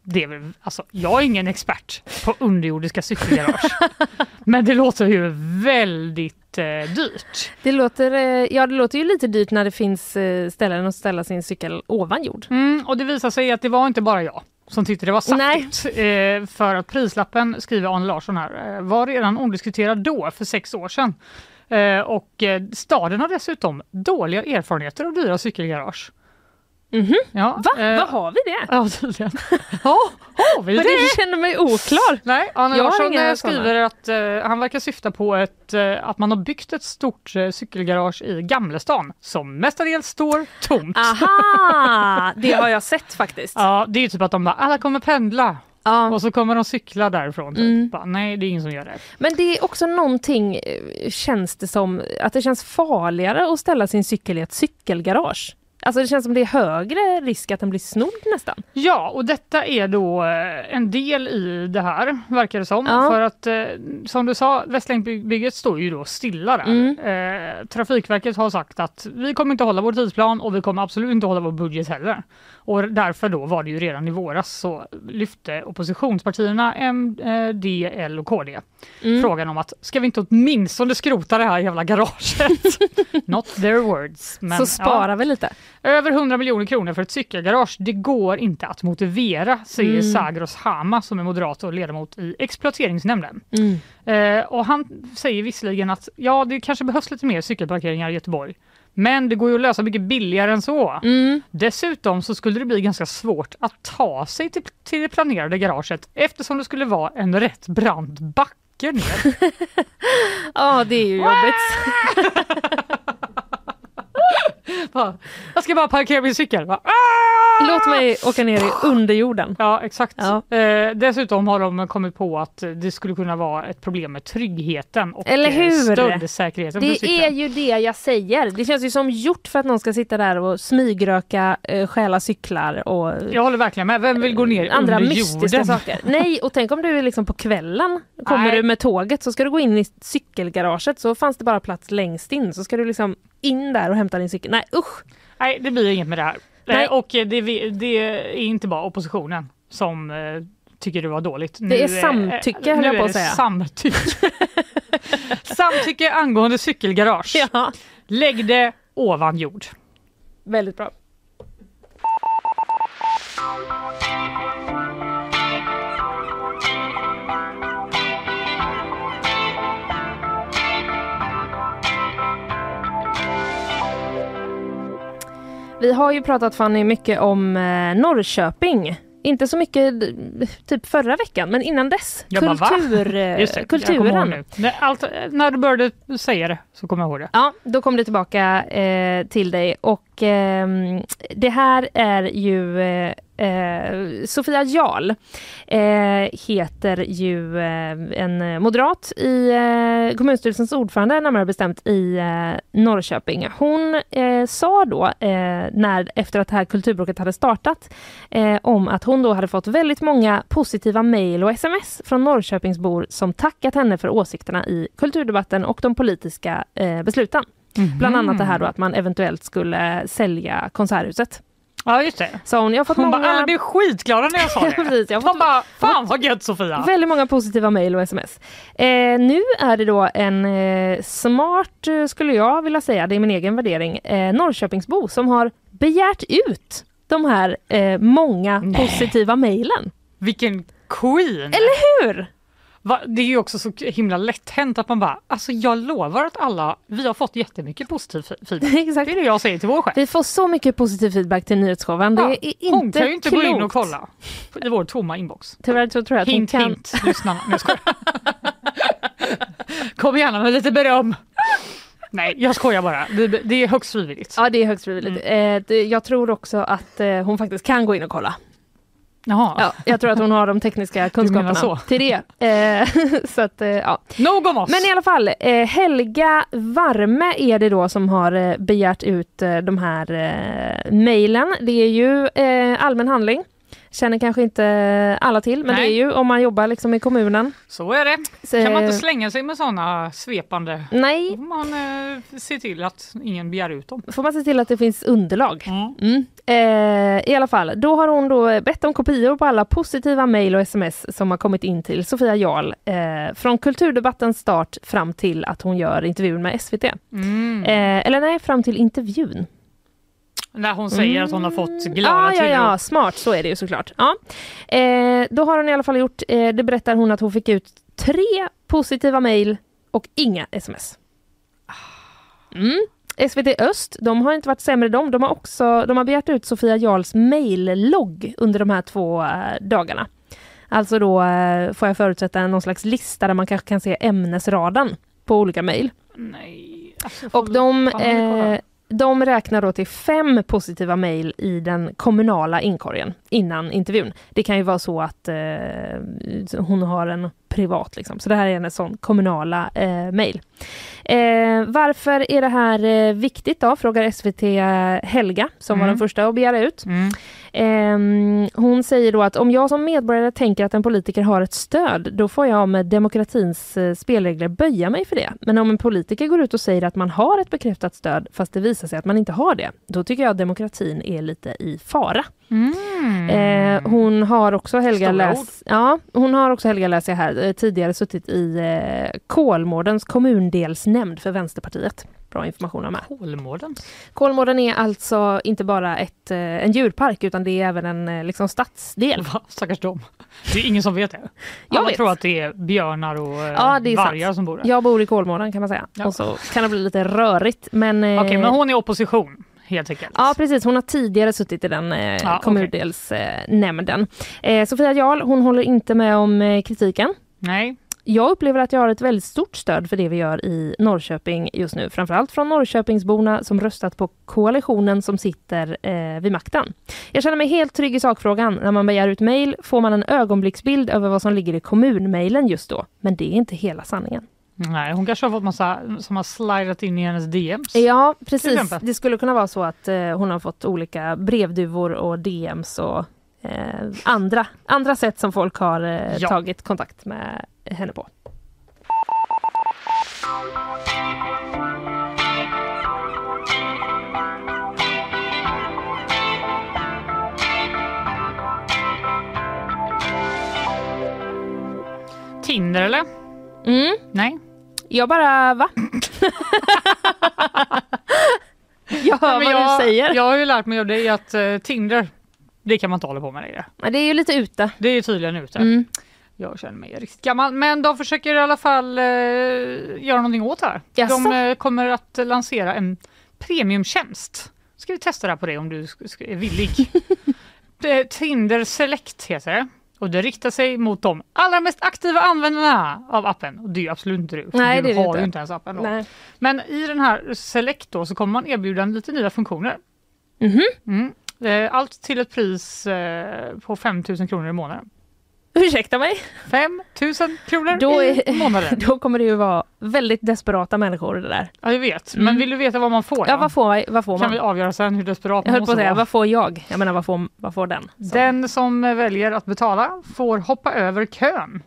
Det är väl, alltså, jag är ingen expert på underjordiska cykelgarage. men det låter ju väldigt eh, dyrt. Det låter, eh, ja, det låter ju lite dyrt när det finns eh, ställen att ställa sin cykel ovan jord. Mm, och det visar sig att det var inte bara jag som tyckte det var saftigt. Eh, för att prislappen, skriver Arne Larsson här, eh, var redan omdiskuterad då, för sex år sedan. Eh, och eh, staden har dessutom dåliga erfarenheter av dyra cykelgarage. Mhm. Ja, Va? eh, Vad har vi det? Ja, tydligen. Ja, har vi Men det? det känner mig oklar. Nej, Arne Jag Larsson eh, skriver att eh, han verkar syfta på ett, eh, att man har byggt ett stort eh, cykelgarage i Gamlestan som mestadels står tomt. Aha, det har jag sett faktiskt. Ja, det är ju typ att de bara, alla kommer pendla Ja. och så kommer de cykla därifrån. Typ. Mm. Bara, nej, det är ingen som gör det. Men det är också någonting, eh, känns det som, att det känns farligare att ställa sin cykel i ett cykelgarage. Alltså det känns som det är högre risk att den blir snodd nästan. Ja, och detta är då eh, en del i det här, verkar det som. Ja. För att eh, som du sa, Västlänkbygget står ju då stilla där. Mm. Eh, Trafikverket har sagt att vi kommer inte hålla vår tidsplan och vi kommer absolut inte hålla vår budget heller. Och därför då var det ju redan i våras så lyfte oppositionspartierna M, D, L och KD Mm. frågan om att ska vi inte åtminstone skrota det här jävla garaget? Not their words. Men, så sparar vi lite. Över 100 miljoner kronor för ett cykelgarage, det går inte att motivera, säger Mm. Sagros Hama som är moderat och ledamot i exploateringsnämnden. Mm. Eh, och han säger visserligen att ja, det kanske behövs lite mer cykelparkeringar i Göteborg. Men det går ju att lösa mycket billigare än så. Mm. Dessutom så skulle det bli ganska svårt att ta sig till, till det planerade garaget eftersom det skulle vara en rätt brant backe ner. Ja, det är ju jobbigt. Jag ska bara parkera min cykel. Bara, ah! Låt mig åka ner i underjorden. Ja, exakt. Ja. Eh, dessutom har de kommit på att det skulle kunna vara ett problem med tryggheten och Eller eh, hur? stöldsäkerheten Det är ju det jag säger. Det känns ju som gjort för att någon ska sitta där och smygröka, eh, stjäla cyklar och Jag håller verkligen med. Vem vill gå ner andra under mystiska jorden? saker. Nej, och tänk om du är liksom på kvällen kommer Nej. du med tåget så ska du gå in i cykelgaraget så fanns det bara plats längst in så ska du liksom in där och hämta din cykel. Nej usch! Nej, det blir inget med det här. Nej. Och det, det är inte bara oppositionen som eh, tycker det var dåligt. Det är samtycke, höll nu jag på att säga. Samtycke. samtycke angående cykelgarage. Ja, Lägg det ovan jord. väldigt bra. Vi har ju pratat Fanny mycket om eh, Norrköping. Inte så mycket d- typ förra veckan, men innan dess. Jag? Kultur, eh, Just det, jag kulturen. nu. När, allt, när du började säga det så kommer jag ihåg det. Ja, då kom det tillbaka eh, till dig och ehm, det här är ju eh, Sofia Jarl eh, heter ju eh, en moderat i eh, kommunstyrelsens ordförande, närmare bestämt i eh, Norrköping. Hon eh, sa då, eh, när, efter att det här kulturbråket hade startat, eh, om att hon då hade fått väldigt många positiva mejl och sms från Norrköpingsbor som tackat henne för åsikterna i kulturdebatten och de politiska besluten. Bland annat det här då att man eventuellt skulle sälja Konserthuset. Ja just det. Sa hon. Jag har fått Hon många... bara, alla blev skitglada när jag sa det. Precis, jag har De fått- bara, fan vad gött Sofia. Väldigt många positiva mejl och sms. Eh, nu är det då en eh, smart, eh, skulle jag vilja säga, det är min egen värdering, eh, Norrköpingsbo som har begärt ut de här eh, många positiva mejlen. Vilken queen! Eller hur? Va? Det är ju också så himla lätt hänt att man bara, alltså jag lovar att alla, vi har fått jättemycket positiv feedback. Exakt. Det är det jag säger till vår chef. Vi får så mycket positiv feedback till nyhetsshowen. Det Ja, är inte Hon kan ju inte klokt. gå in och kolla i vår tomma inbox. Tyvärr så tror jag att Hint hon kan... hint, lyssnarna. Skojar. Kom gärna med lite beröm. Nej, jag skojar bara. Det, det är högst frivilligt. Ja, det är högst frivilligt. Mm. Eh, det, jag tror också att eh, hon faktiskt kan gå in och kolla. Jaha. Ja, jag tror att hon har de tekniska kunskaperna så. till det. Eh, så att, eh, ja. Nog om oss! Men i alla fall, eh, Helga Varme är det då som har begärt ut de här eh, mejlen. Det är ju allmän handling. Känner kanske inte alla till, men Nej. det är ju om man jobbar liksom i kommunen. Så är det. Så, Kan man inte eh, slänga sig med sådana svepande... Nej. Då får man eh, se till att ingen begär ut dem. får man se till att det finns underlag. Mm. Mm. Eh, I alla fall, då har hon då bett om kopior på alla positiva mejl och sms som har kommit in till Sofia Jarl eh, från kulturdebattens start fram till att hon gör intervjun med SVT. Mm. Eh, eller nej, fram till intervjun. När hon säger att hon har fått glada Ah, ja, ja, smart, så är det ju såklart. Ja. Eh, då har hon i alla fall gjort, eh, det berättar hon att hon fick ut tre positiva mejl och inga sms. Mm. SVT Öst, de har inte varit sämre de. De har också de har begärt ut Sofia Jarls mejllogg under de här två eh, dagarna. Alltså då eh, får jag förutsätta någon slags lista där man kanske kan se ämnesraden på olika mejl. Nej. Alltså, Och de, eh, de räknar då till fem positiva mejl i den kommunala inkorgen innan intervjun. Det kan ju vara så att eh, hon har en privat, liksom. så det här är en sån kommunala eh, mejl. Eh, varför är det här eh, viktigt då, frågar SVT Helga, som var Mm. den första att begära ut. Mm. Ehm, hon säger då att om jag som medborgare tänker att en politiker har ett stöd, då får jag med demokratins eh, spelregler böja mig för det. Men om en politiker går ut och säger att man har ett bekräftat stöd, fast det visar sig att man inte har det, då tycker jag att demokratin är lite i fara. Mm. Eh, hon har också Helga Stora läs, ja, hon har också Helga läser jag här, eh, tidigare suttit i eh, Kolmårdens kommundelsnämnd för Vänsterpartiet. Bra information om det. Kolmården? Kolmården är alltså inte bara ett, eh, en djurpark utan det är även en eh, liksom, stadsdel. Va? Stackars dem. Det är ingen som vet det. Jag Alla vet. tror att det är björnar och eh, Ja, det är vargar sant. som bor där. Jag bor i Kolmården kan man säga. Ja. Och så kan det bli lite rörigt. Men, eh, Okej, men hon är opposition helt enkelt. Ja precis, hon har tidigare suttit i den eh, Ja, kommundelsnämnden. Eh, Sofia Jarl, hon håller inte med om eh, kritiken. Nej. Jag upplever att jag har ett väldigt stort stöd för det vi gör i Norrköping just nu. Framförallt från Norrköpingsborna som röstat på koalitionen som sitter eh, vid makten. Jag känner mig helt trygg i sakfrågan. När man begär ut mejl får man en ögonblicksbild över vad som ligger i kommunmejlen just då. Men det är inte hela sanningen. Nej, hon kanske har fått massa som har slidat in i hennes DMs. Ja, precis. Det skulle kunna vara så att eh, hon har fått olika brevduvor och DMs och eh, andra, andra sätt som folk har eh, Ja. tagit kontakt med henne på. Tinder eller? Mm. Nej. Jag bara, va? jag hör vad jag, du säger. Jag har ju lärt mig av dig att uh, Tinder, det kan man inte hålla på med längre. Men det är ju lite ute. Det är tydligen ute. Mm. Jag känner mig riktigt gammal. Men de försöker i alla fall eh, göra någonting åt det här. Jaså? De eh, kommer att lansera en premiumtjänst. Ska vi testa det här på dig om du är villig? Eh, Tinder Select heter det. Och det riktar sig mot de allra mest aktiva användarna av appen. Och det är ju absolut inte du. Nej, du det har inte. ju inte ens appen. Då. Nej. Men i den här Select då så kommer man erbjuda lite nya funktioner. Mhm. Mm. Eh, Allt till ett pris eh, på 5 000 kronor i månaden. Ursäkta mig? 5 000 kronor Då, i månaden. då kommer det ju vara väldigt desperata människor det där. Ja, jag vet. Mm. Men vill du veta vad man får? Ja, då? vad får, vad får kan vi man? avgöra sen hur desperat Jag man höll på måste att säga, vara. vad får jag? Jag menar, vad får, vad får den? Så. Den som väljer att betala får hoppa över kön.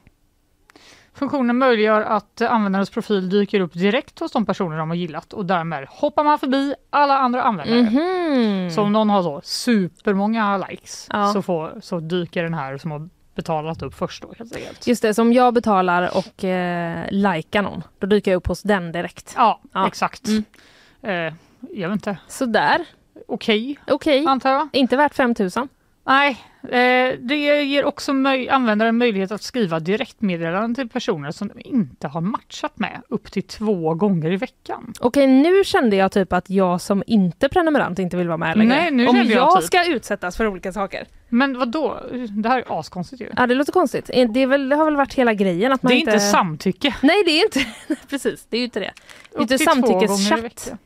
Funktionen möjliggör att användarens profil dyker upp direkt hos de personer de har gillat och därmed hoppar man förbi alla andra användare. Mhm. Så om någon har så supermånga likes Ja. så, får, så dyker den här som har betalat upp först då helt enkelt. Just det, som jag betalar och eh, likar någon, då dyker jag upp hos den direkt. Ja, Ja. exakt. Mm. Eh, jag vet inte. Sådär, Okej, okej. antar jag. Inte värt 5000. Nej, eh, det ger också användaren möjlighet att skriva direktmeddelanden till personer som de inte har matchat med upp till två gånger i veckan. Okej, nu kände jag typ att jag som inte prenumerant inte vill vara med längre. Nej, nu Om jag, jag typ- ska utsättas för olika saker. Men vad då? Det här är askonstigt ju. Ja, det låter konstigt. Eh, Det, väl, det har väl varit hela grejen att man Det är inte... inte samtycke. Nej, det är inte... Precis, det är ju inte det. Det är inte till två gånger i samtyckeschatt.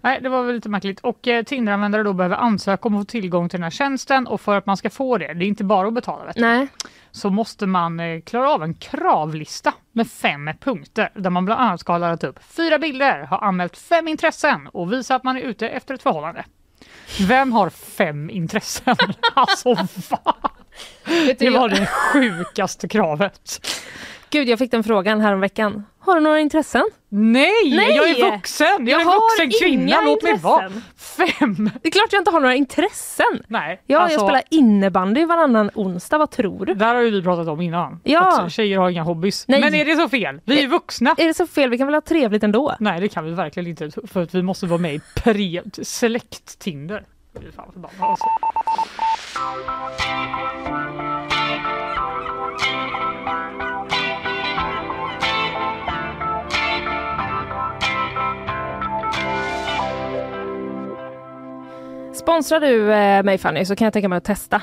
Nej, det var väl lite märkligt. Och eh, Tinder-användare då behöver ansöka om att få tillgång till den här tjänsten och för att man ska få det, det är inte bara att betala vet du, Nej. så måste man eh, klara av en kravlista med fem punkter där man bland annat ska ha laddat upp fyra bilder, ha anmält fem intressen och visa att man är ute efter ett förhållande. Vem har fem intressen? alltså va? Vet du, Det var jag, det sjukaste kravet. gud, jag fick den frågan här om veckan. Har du några intressen? Nej, Nej! jag är vuxen! Jag, Jag är har vuxen kvinna, låt mig vara! Fem! Det är klart jag inte har några intressen. Nej, Ja, alltså, jag spelar innebandy varannan onsdag, vad tror du? Där har ju vi pratat om innan. Ja. Att tjejer har inga hobbys. Nej. Men är det så fel? Vi är vuxna! Är det så fel? Vi kan väl ha trevligt ändå? Nej det kan vi verkligen inte för att vi måste vara med i pre select Tinder. Blir fan förbannad, alltså. Sponsrar du eh, mig Fanny så kan jag tänka mig att testa.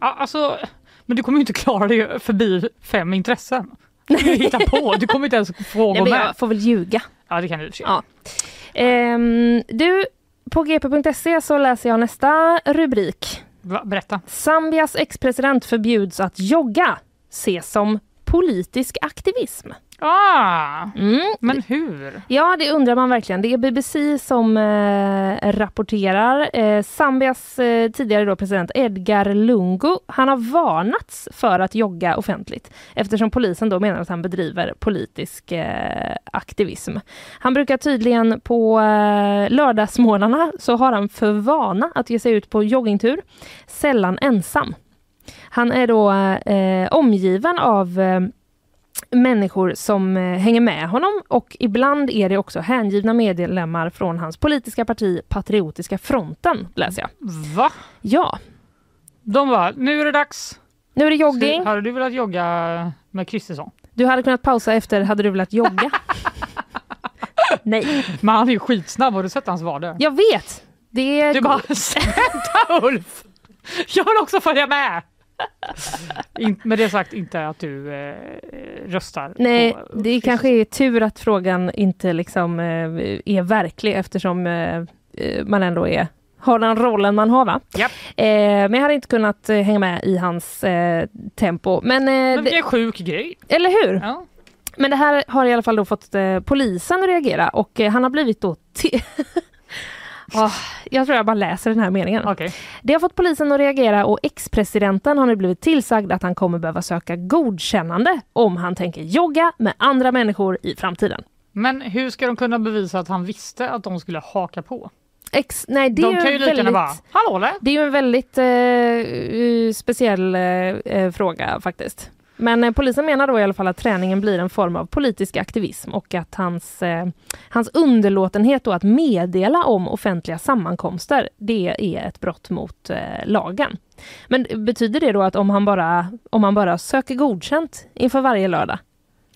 Ja, alltså, men du kommer ju inte klara dig förbi fem intressen. Du hitta på, du kommer inte ens få gå med. jag får väl ljuga. Ja det kan du. Ja. Ehm, du, på gp.se så läser jag nästa rubrik. Va, Berätta. Zambias ex-president förbjuds att jogga. Ses som politisk aktivism. Ah, Mm. men hur? Ja, det undrar man verkligen. Det är BBC som eh, rapporterar. Eh, Zambias eh, tidigare då president Edgar Lungu, han har varnats för att jogga offentligt eftersom polisen då menar att han bedriver politisk eh, aktivism. Han brukar tydligen på eh, lördagsmorgnarna så har han för vana att ge sig ut på joggingtur, sällan ensam. Han är då eh, omgiven av eh, människor som eh, hänger med honom och ibland är det också hängivna medlemmar från hans politiska parti Patriotiska fronten, läser jag. Va? Ja, De var nu är det dags. nu är det jogging. Hade du velat jogga med Kristersson? Du hade kunnat pausa efter, hade du velat jogga? Nej, Men han är ju skitsnabb, har du sett hans vader? jag vet. Det är... Du bara, vänta Ulf! Jag vill också följa med! In, med det sagt inte att du eh, röstar Nej, på det kanske är tur att frågan inte liksom eh, är verklig eftersom eh, eh, man ändå är har den rollen man har va? Japp. Eh, men jag hade inte kunnat eh, hänga med i hans eh, tempo. Men, eh, Men det, är en sjuk grej. eller hur? Ja. Men det här har i alla fall då fått eh, polisen att reagera och eh, han har blivit då... Åh, jag tror jag bara läser den här meningen. Okej. Det har fått polisen att reagera och ex-presidenten har nu blivit tillsagd att han kommer behöva söka godkännande om han tänker jogga med andra människor i framtiden. Men hur ska de kunna bevisa att han visste att de skulle haka på? Ex, nej, det de är kan ju lika väldigt, bara, hallå! Det är ju en väldigt eh, eh, speciell eh, eh, fråga faktiskt. Men eh, polisen menar då i alla fall att träningen blir en form av politisk aktivism och att hans, eh, hans underlåtenhet då att meddela om offentliga sammankomster, det är ett brott mot eh, lagen. Men betyder det då att om han, bara, om han bara söker godkänt inför varje lördag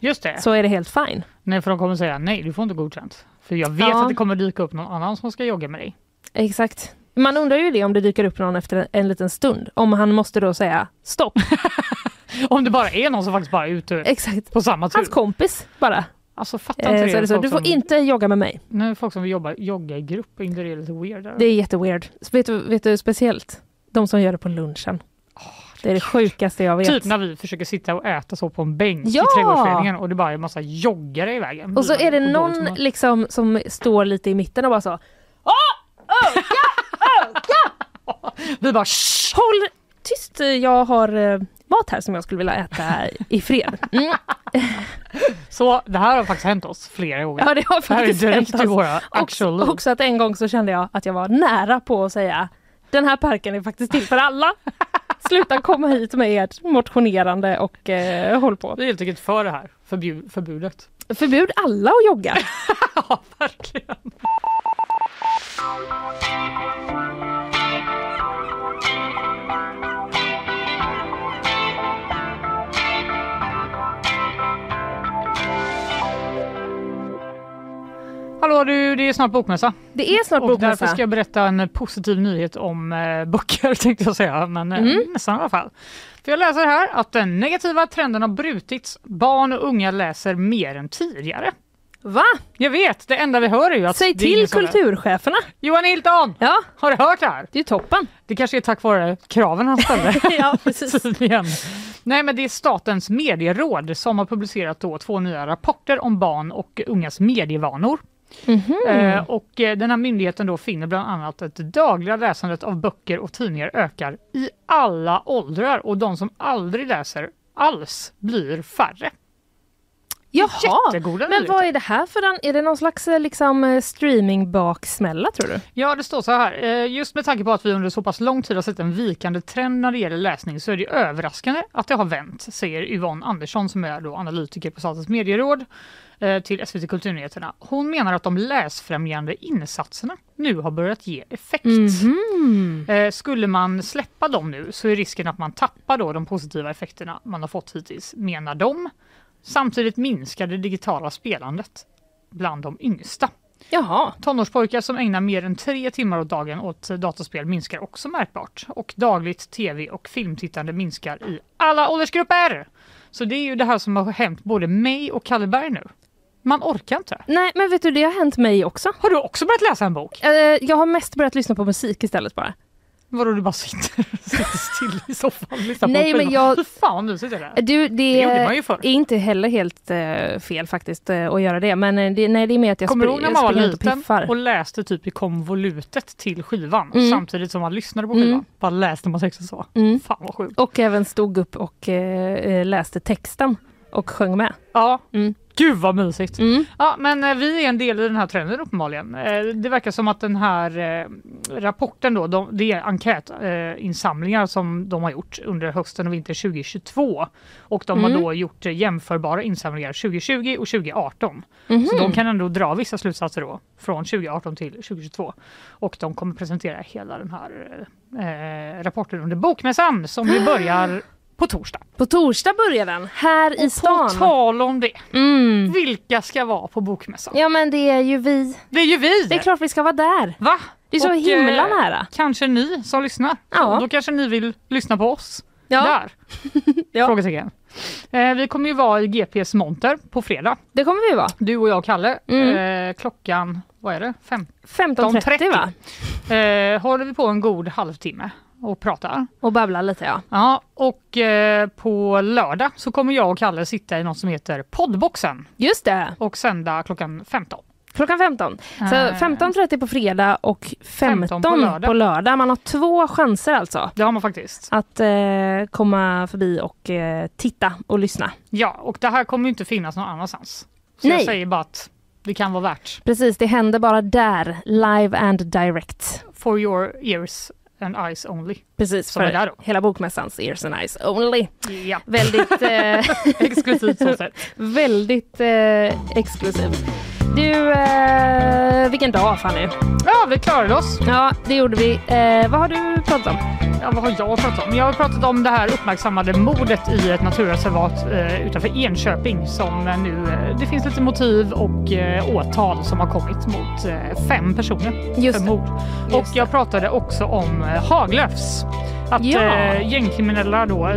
Just det. så är det helt fine? Nej, för de kommer säga nej, du får inte godkänt. För jag vet Ja. att det kommer dyka upp någon annan som ska jogga med dig. Exakt. Man undrar ju det om det dyker upp någon efter en, en liten stund. Om han måste då säga stopp. Om det bara är någon som faktiskt bara är ute Exakt. på samma tur. Hans kompis bara. Alltså fattar inte Eh, så är det så. Du får som, inte jogga med mig. Nej, folk som vill jobba, jogga i grupp, är inte det lite weird? Det är jätteweird. Vet du, vet du speciellt de som gör det på lunchen. Det är det sjukaste jag vet. Typ när vi försöker sitta och äta så på en bänk Ja! i trädgårdsföreningen och det bara är en massa joggare i vägen. och så är det någon liksom som står lite i mitten och bara så Vi bara shh! Håll, tyst, jag har eh, mat här som jag skulle vilja äta i fred. Mm. Så det här har faktiskt hänt oss flera gånger. Ja det har det här är faktiskt direkt hänt oss. våra Också, actual också att en gång så kände jag att jag var nära på att säga den här parken är faktiskt till för alla. Sluta komma hit med ert motionerande och eh, håll på. Vi är helt enkelt för det här förbjud, förbudet. Förbjud alla att jogga. ja, verkligen. Hallå du, det är snart bokmässa. Det är snart Och bokmässa. därför ska jag berätta en positiv nyhet om eh, böcker tänkte jag säga, men eh, Mm. nästan i alla fall. För jag läser här att den negativa trenden har brutits. Barn och unga läser mer än tidigare. Va? Jag vet, det enda vi hör är ju att Säg till kulturcheferna. Johan Hilton! Ja, Har du hört det här? det är toppen. Det kanske är tack vare kraven han ställde. ja, precis. Tydligen. Nej men det är Statens medieråd som har publicerat då två nya rapporter om barn och ungas medievanor. Mhm. Eh, och eh, den här myndigheten då finner bland annat att det dagliga läsandet av böcker och tidningar ökar i alla åldrar och de som aldrig läser alls blir färre. Jaha, Jättegoda men vad är det här för en, är det någon slags eh, liksom eh, streamingbaksmälla tror du? Ja, det står så här. Eh, Just med tanke på att vi under så pass lång tid har sett en vikande trend när det gäller läsning så är det överraskande att det har vänt, säger Yvonne Andersson som är då analytiker på Statens medieråd till SVT Kulturnyheterna. Hon menar att de läsfrämjande insatserna nu har börjat ge effekt. Eh, Skulle man släppa dem nu så är risken att man tappar då de positiva effekterna man har fått hittills, menar de. Samtidigt minskar det digitala spelandet bland de yngsta. Jaha. Tonårspojkar som ägnar mer än tre timmar åt dagen åt dataspel minskar också märkbart. Och dagligt tv och filmtittande minskar i alla åldersgrupper. Så det är ju det här som har hänt både mig och Kalle Berg nu. Man orkar inte. Nej men vet du det har hänt mig också. Har du också börjat läsa en bok? Eh, jag har mest börjat lyssna på musik istället bara. Vadå du bara sitter, sitter still i soffan och lyssnar Nej, en men jag- Fy fan vad mysigt det är. Du, det, Det gjorde man ju förr. är inte heller helt eh, fel faktiskt eh, att göra det. Men eh, det, nej, det är mer att jag, Kommer du ihåg när man var och liten piffar. och läste typ i konvolutet till skivan Mm. samtidigt som man lyssnade på skivan? Mm. Bara läste man texten så. Mm. Fan vad sjukt. Och även stod upp och eh, läste texten och sjöng med. Ja, Mm. gud vad mysigt. Mm. Ja, men eh, vi är en del i den här trenden uppenbarligen. Eh, det verkar som att den här eh, rapporten då, de, det är enkätinsamlingar insamlingar som de har gjort under hösten och vinter 2022. Och de Mm. har då gjort jämförbara insamlingar 2020 och 2018. Mhm. Så de kan ändå dra vissa slutsatser då från 2018 till 2022. Och de kommer presentera hela den här eh, rapporten under Bokmässan som ju börjar på torsdag. På torsdag börjar den, här i Och stan. på tal om det, Mm. vilka ska vara på Bokmässan? Ja men det är ju vi. Det är ju vi! Det är klart vi ska vara där. Va? Det är så Och, himla eh, nära. Kanske ni som lyssnar. Ja. Då kanske ni vill lyssna på oss. Ja. Där. Ja. Frågetecken. Eh, vi kommer ju vara i GPs monter på fredag. Det kommer vi vara. Du och jag och Kalle. Mm. Eh, klockan, vad är det? Fem? 15.30 va? Eh, håller vi på en god halvtimme och pratar. Och babbla lite ja. Ja, och eh, på lördag så kommer jag och Kalle sitta i något som heter poddboxen Just det, och sända klockan 15. klockan 15. Så Eh. 15.30 på fredag och 15, 15 på lördag. på lördag. Man har två chanser alltså Det har man faktiskt. att eh, komma förbi och eh, titta och lyssna. Ja, och det här kommer ju inte finnas någon annanstans. Så Nej. jag säger bara att det kan vara värt. Precis, det händer bara där, live and direct. For your ears and eyes only. Precis, för där då. hela bokmässans ears and eyes only. Ja, Väldigt, eh, exklusivt så väldigt eh, exklusiv. Du, eh, vilken dag Fanny. Ja, vi klarade oss. Ja, det gjorde vi. Eh, vad har du pratat om? Ja, vad har jag pratat om? Jag har pratat om det här uppmärksammade mordet i ett naturreservat eh, utanför Enköping som eh, nu, eh, det finns lite motiv och eh, åtal som har kommit mot eh, fem personer Just för mord. Och Just jag pratade också om Haglöfs. Att Ja. eh, gängkriminella då, eh,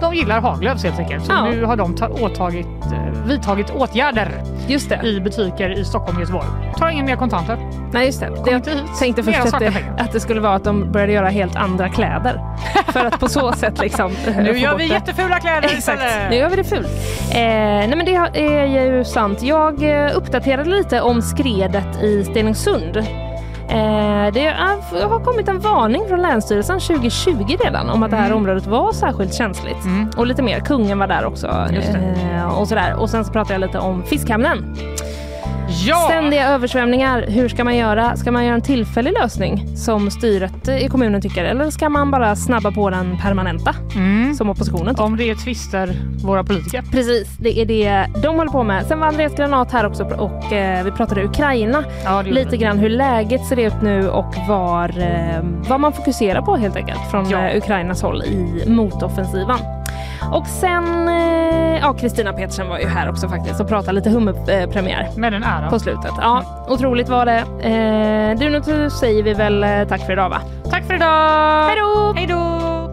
de gillar Haglöfs helt enkelt. Så Ja. nu har de ta- åtagit, eh, vidtagit åtgärder Just det. i butiker i Stockholm och Göteborg. Tar ingen mer kontanter. Nej, just det. det jag tänkte först att det, att det skulle vara att de började göra helt andra kläder. För att på så sätt liksom eh, Nu gör vi det. jättefula kläder Exakt, istället. nu gör vi det fult. Eh, nej men det är ju sant. Jag eh, uppdaterade lite om skredet i Stenungsund. Eh, det har kommit en varning från Länsstyrelsen 2020 redan om att det här Mm. området var särskilt känsligt. Och lite mer, kungen var där också. Eh, och, sådär. och sen så pratar jag lite om fiskhamnen. Ja! Ständiga översvämningar, hur ska man göra? Ska man göra en tillfällig lösning som styret i kommunen tycker eller ska man bara snabba på den permanenta Mm. som oppositionen tycker? Om det tvistar våra politiker. Precis, det är det de håller på med. Sen var Andreas Granat här också och eh, vi pratade Ukraina. Ja, Lite grann hur läget ser ut nu och var, eh, vad man fokuserar på helt enkelt från Ja. eh, Ukrainas håll i motoffensiven. Och sen, eh, ja Kristina Petersen var ju här också faktiskt och pratade lite hummerpremiär Med den äran. på slutet. Ja, otroligt var det. Eh, du, nu säger vi väl eh, tack för idag va? Tack för idag! Hej då! Hej då!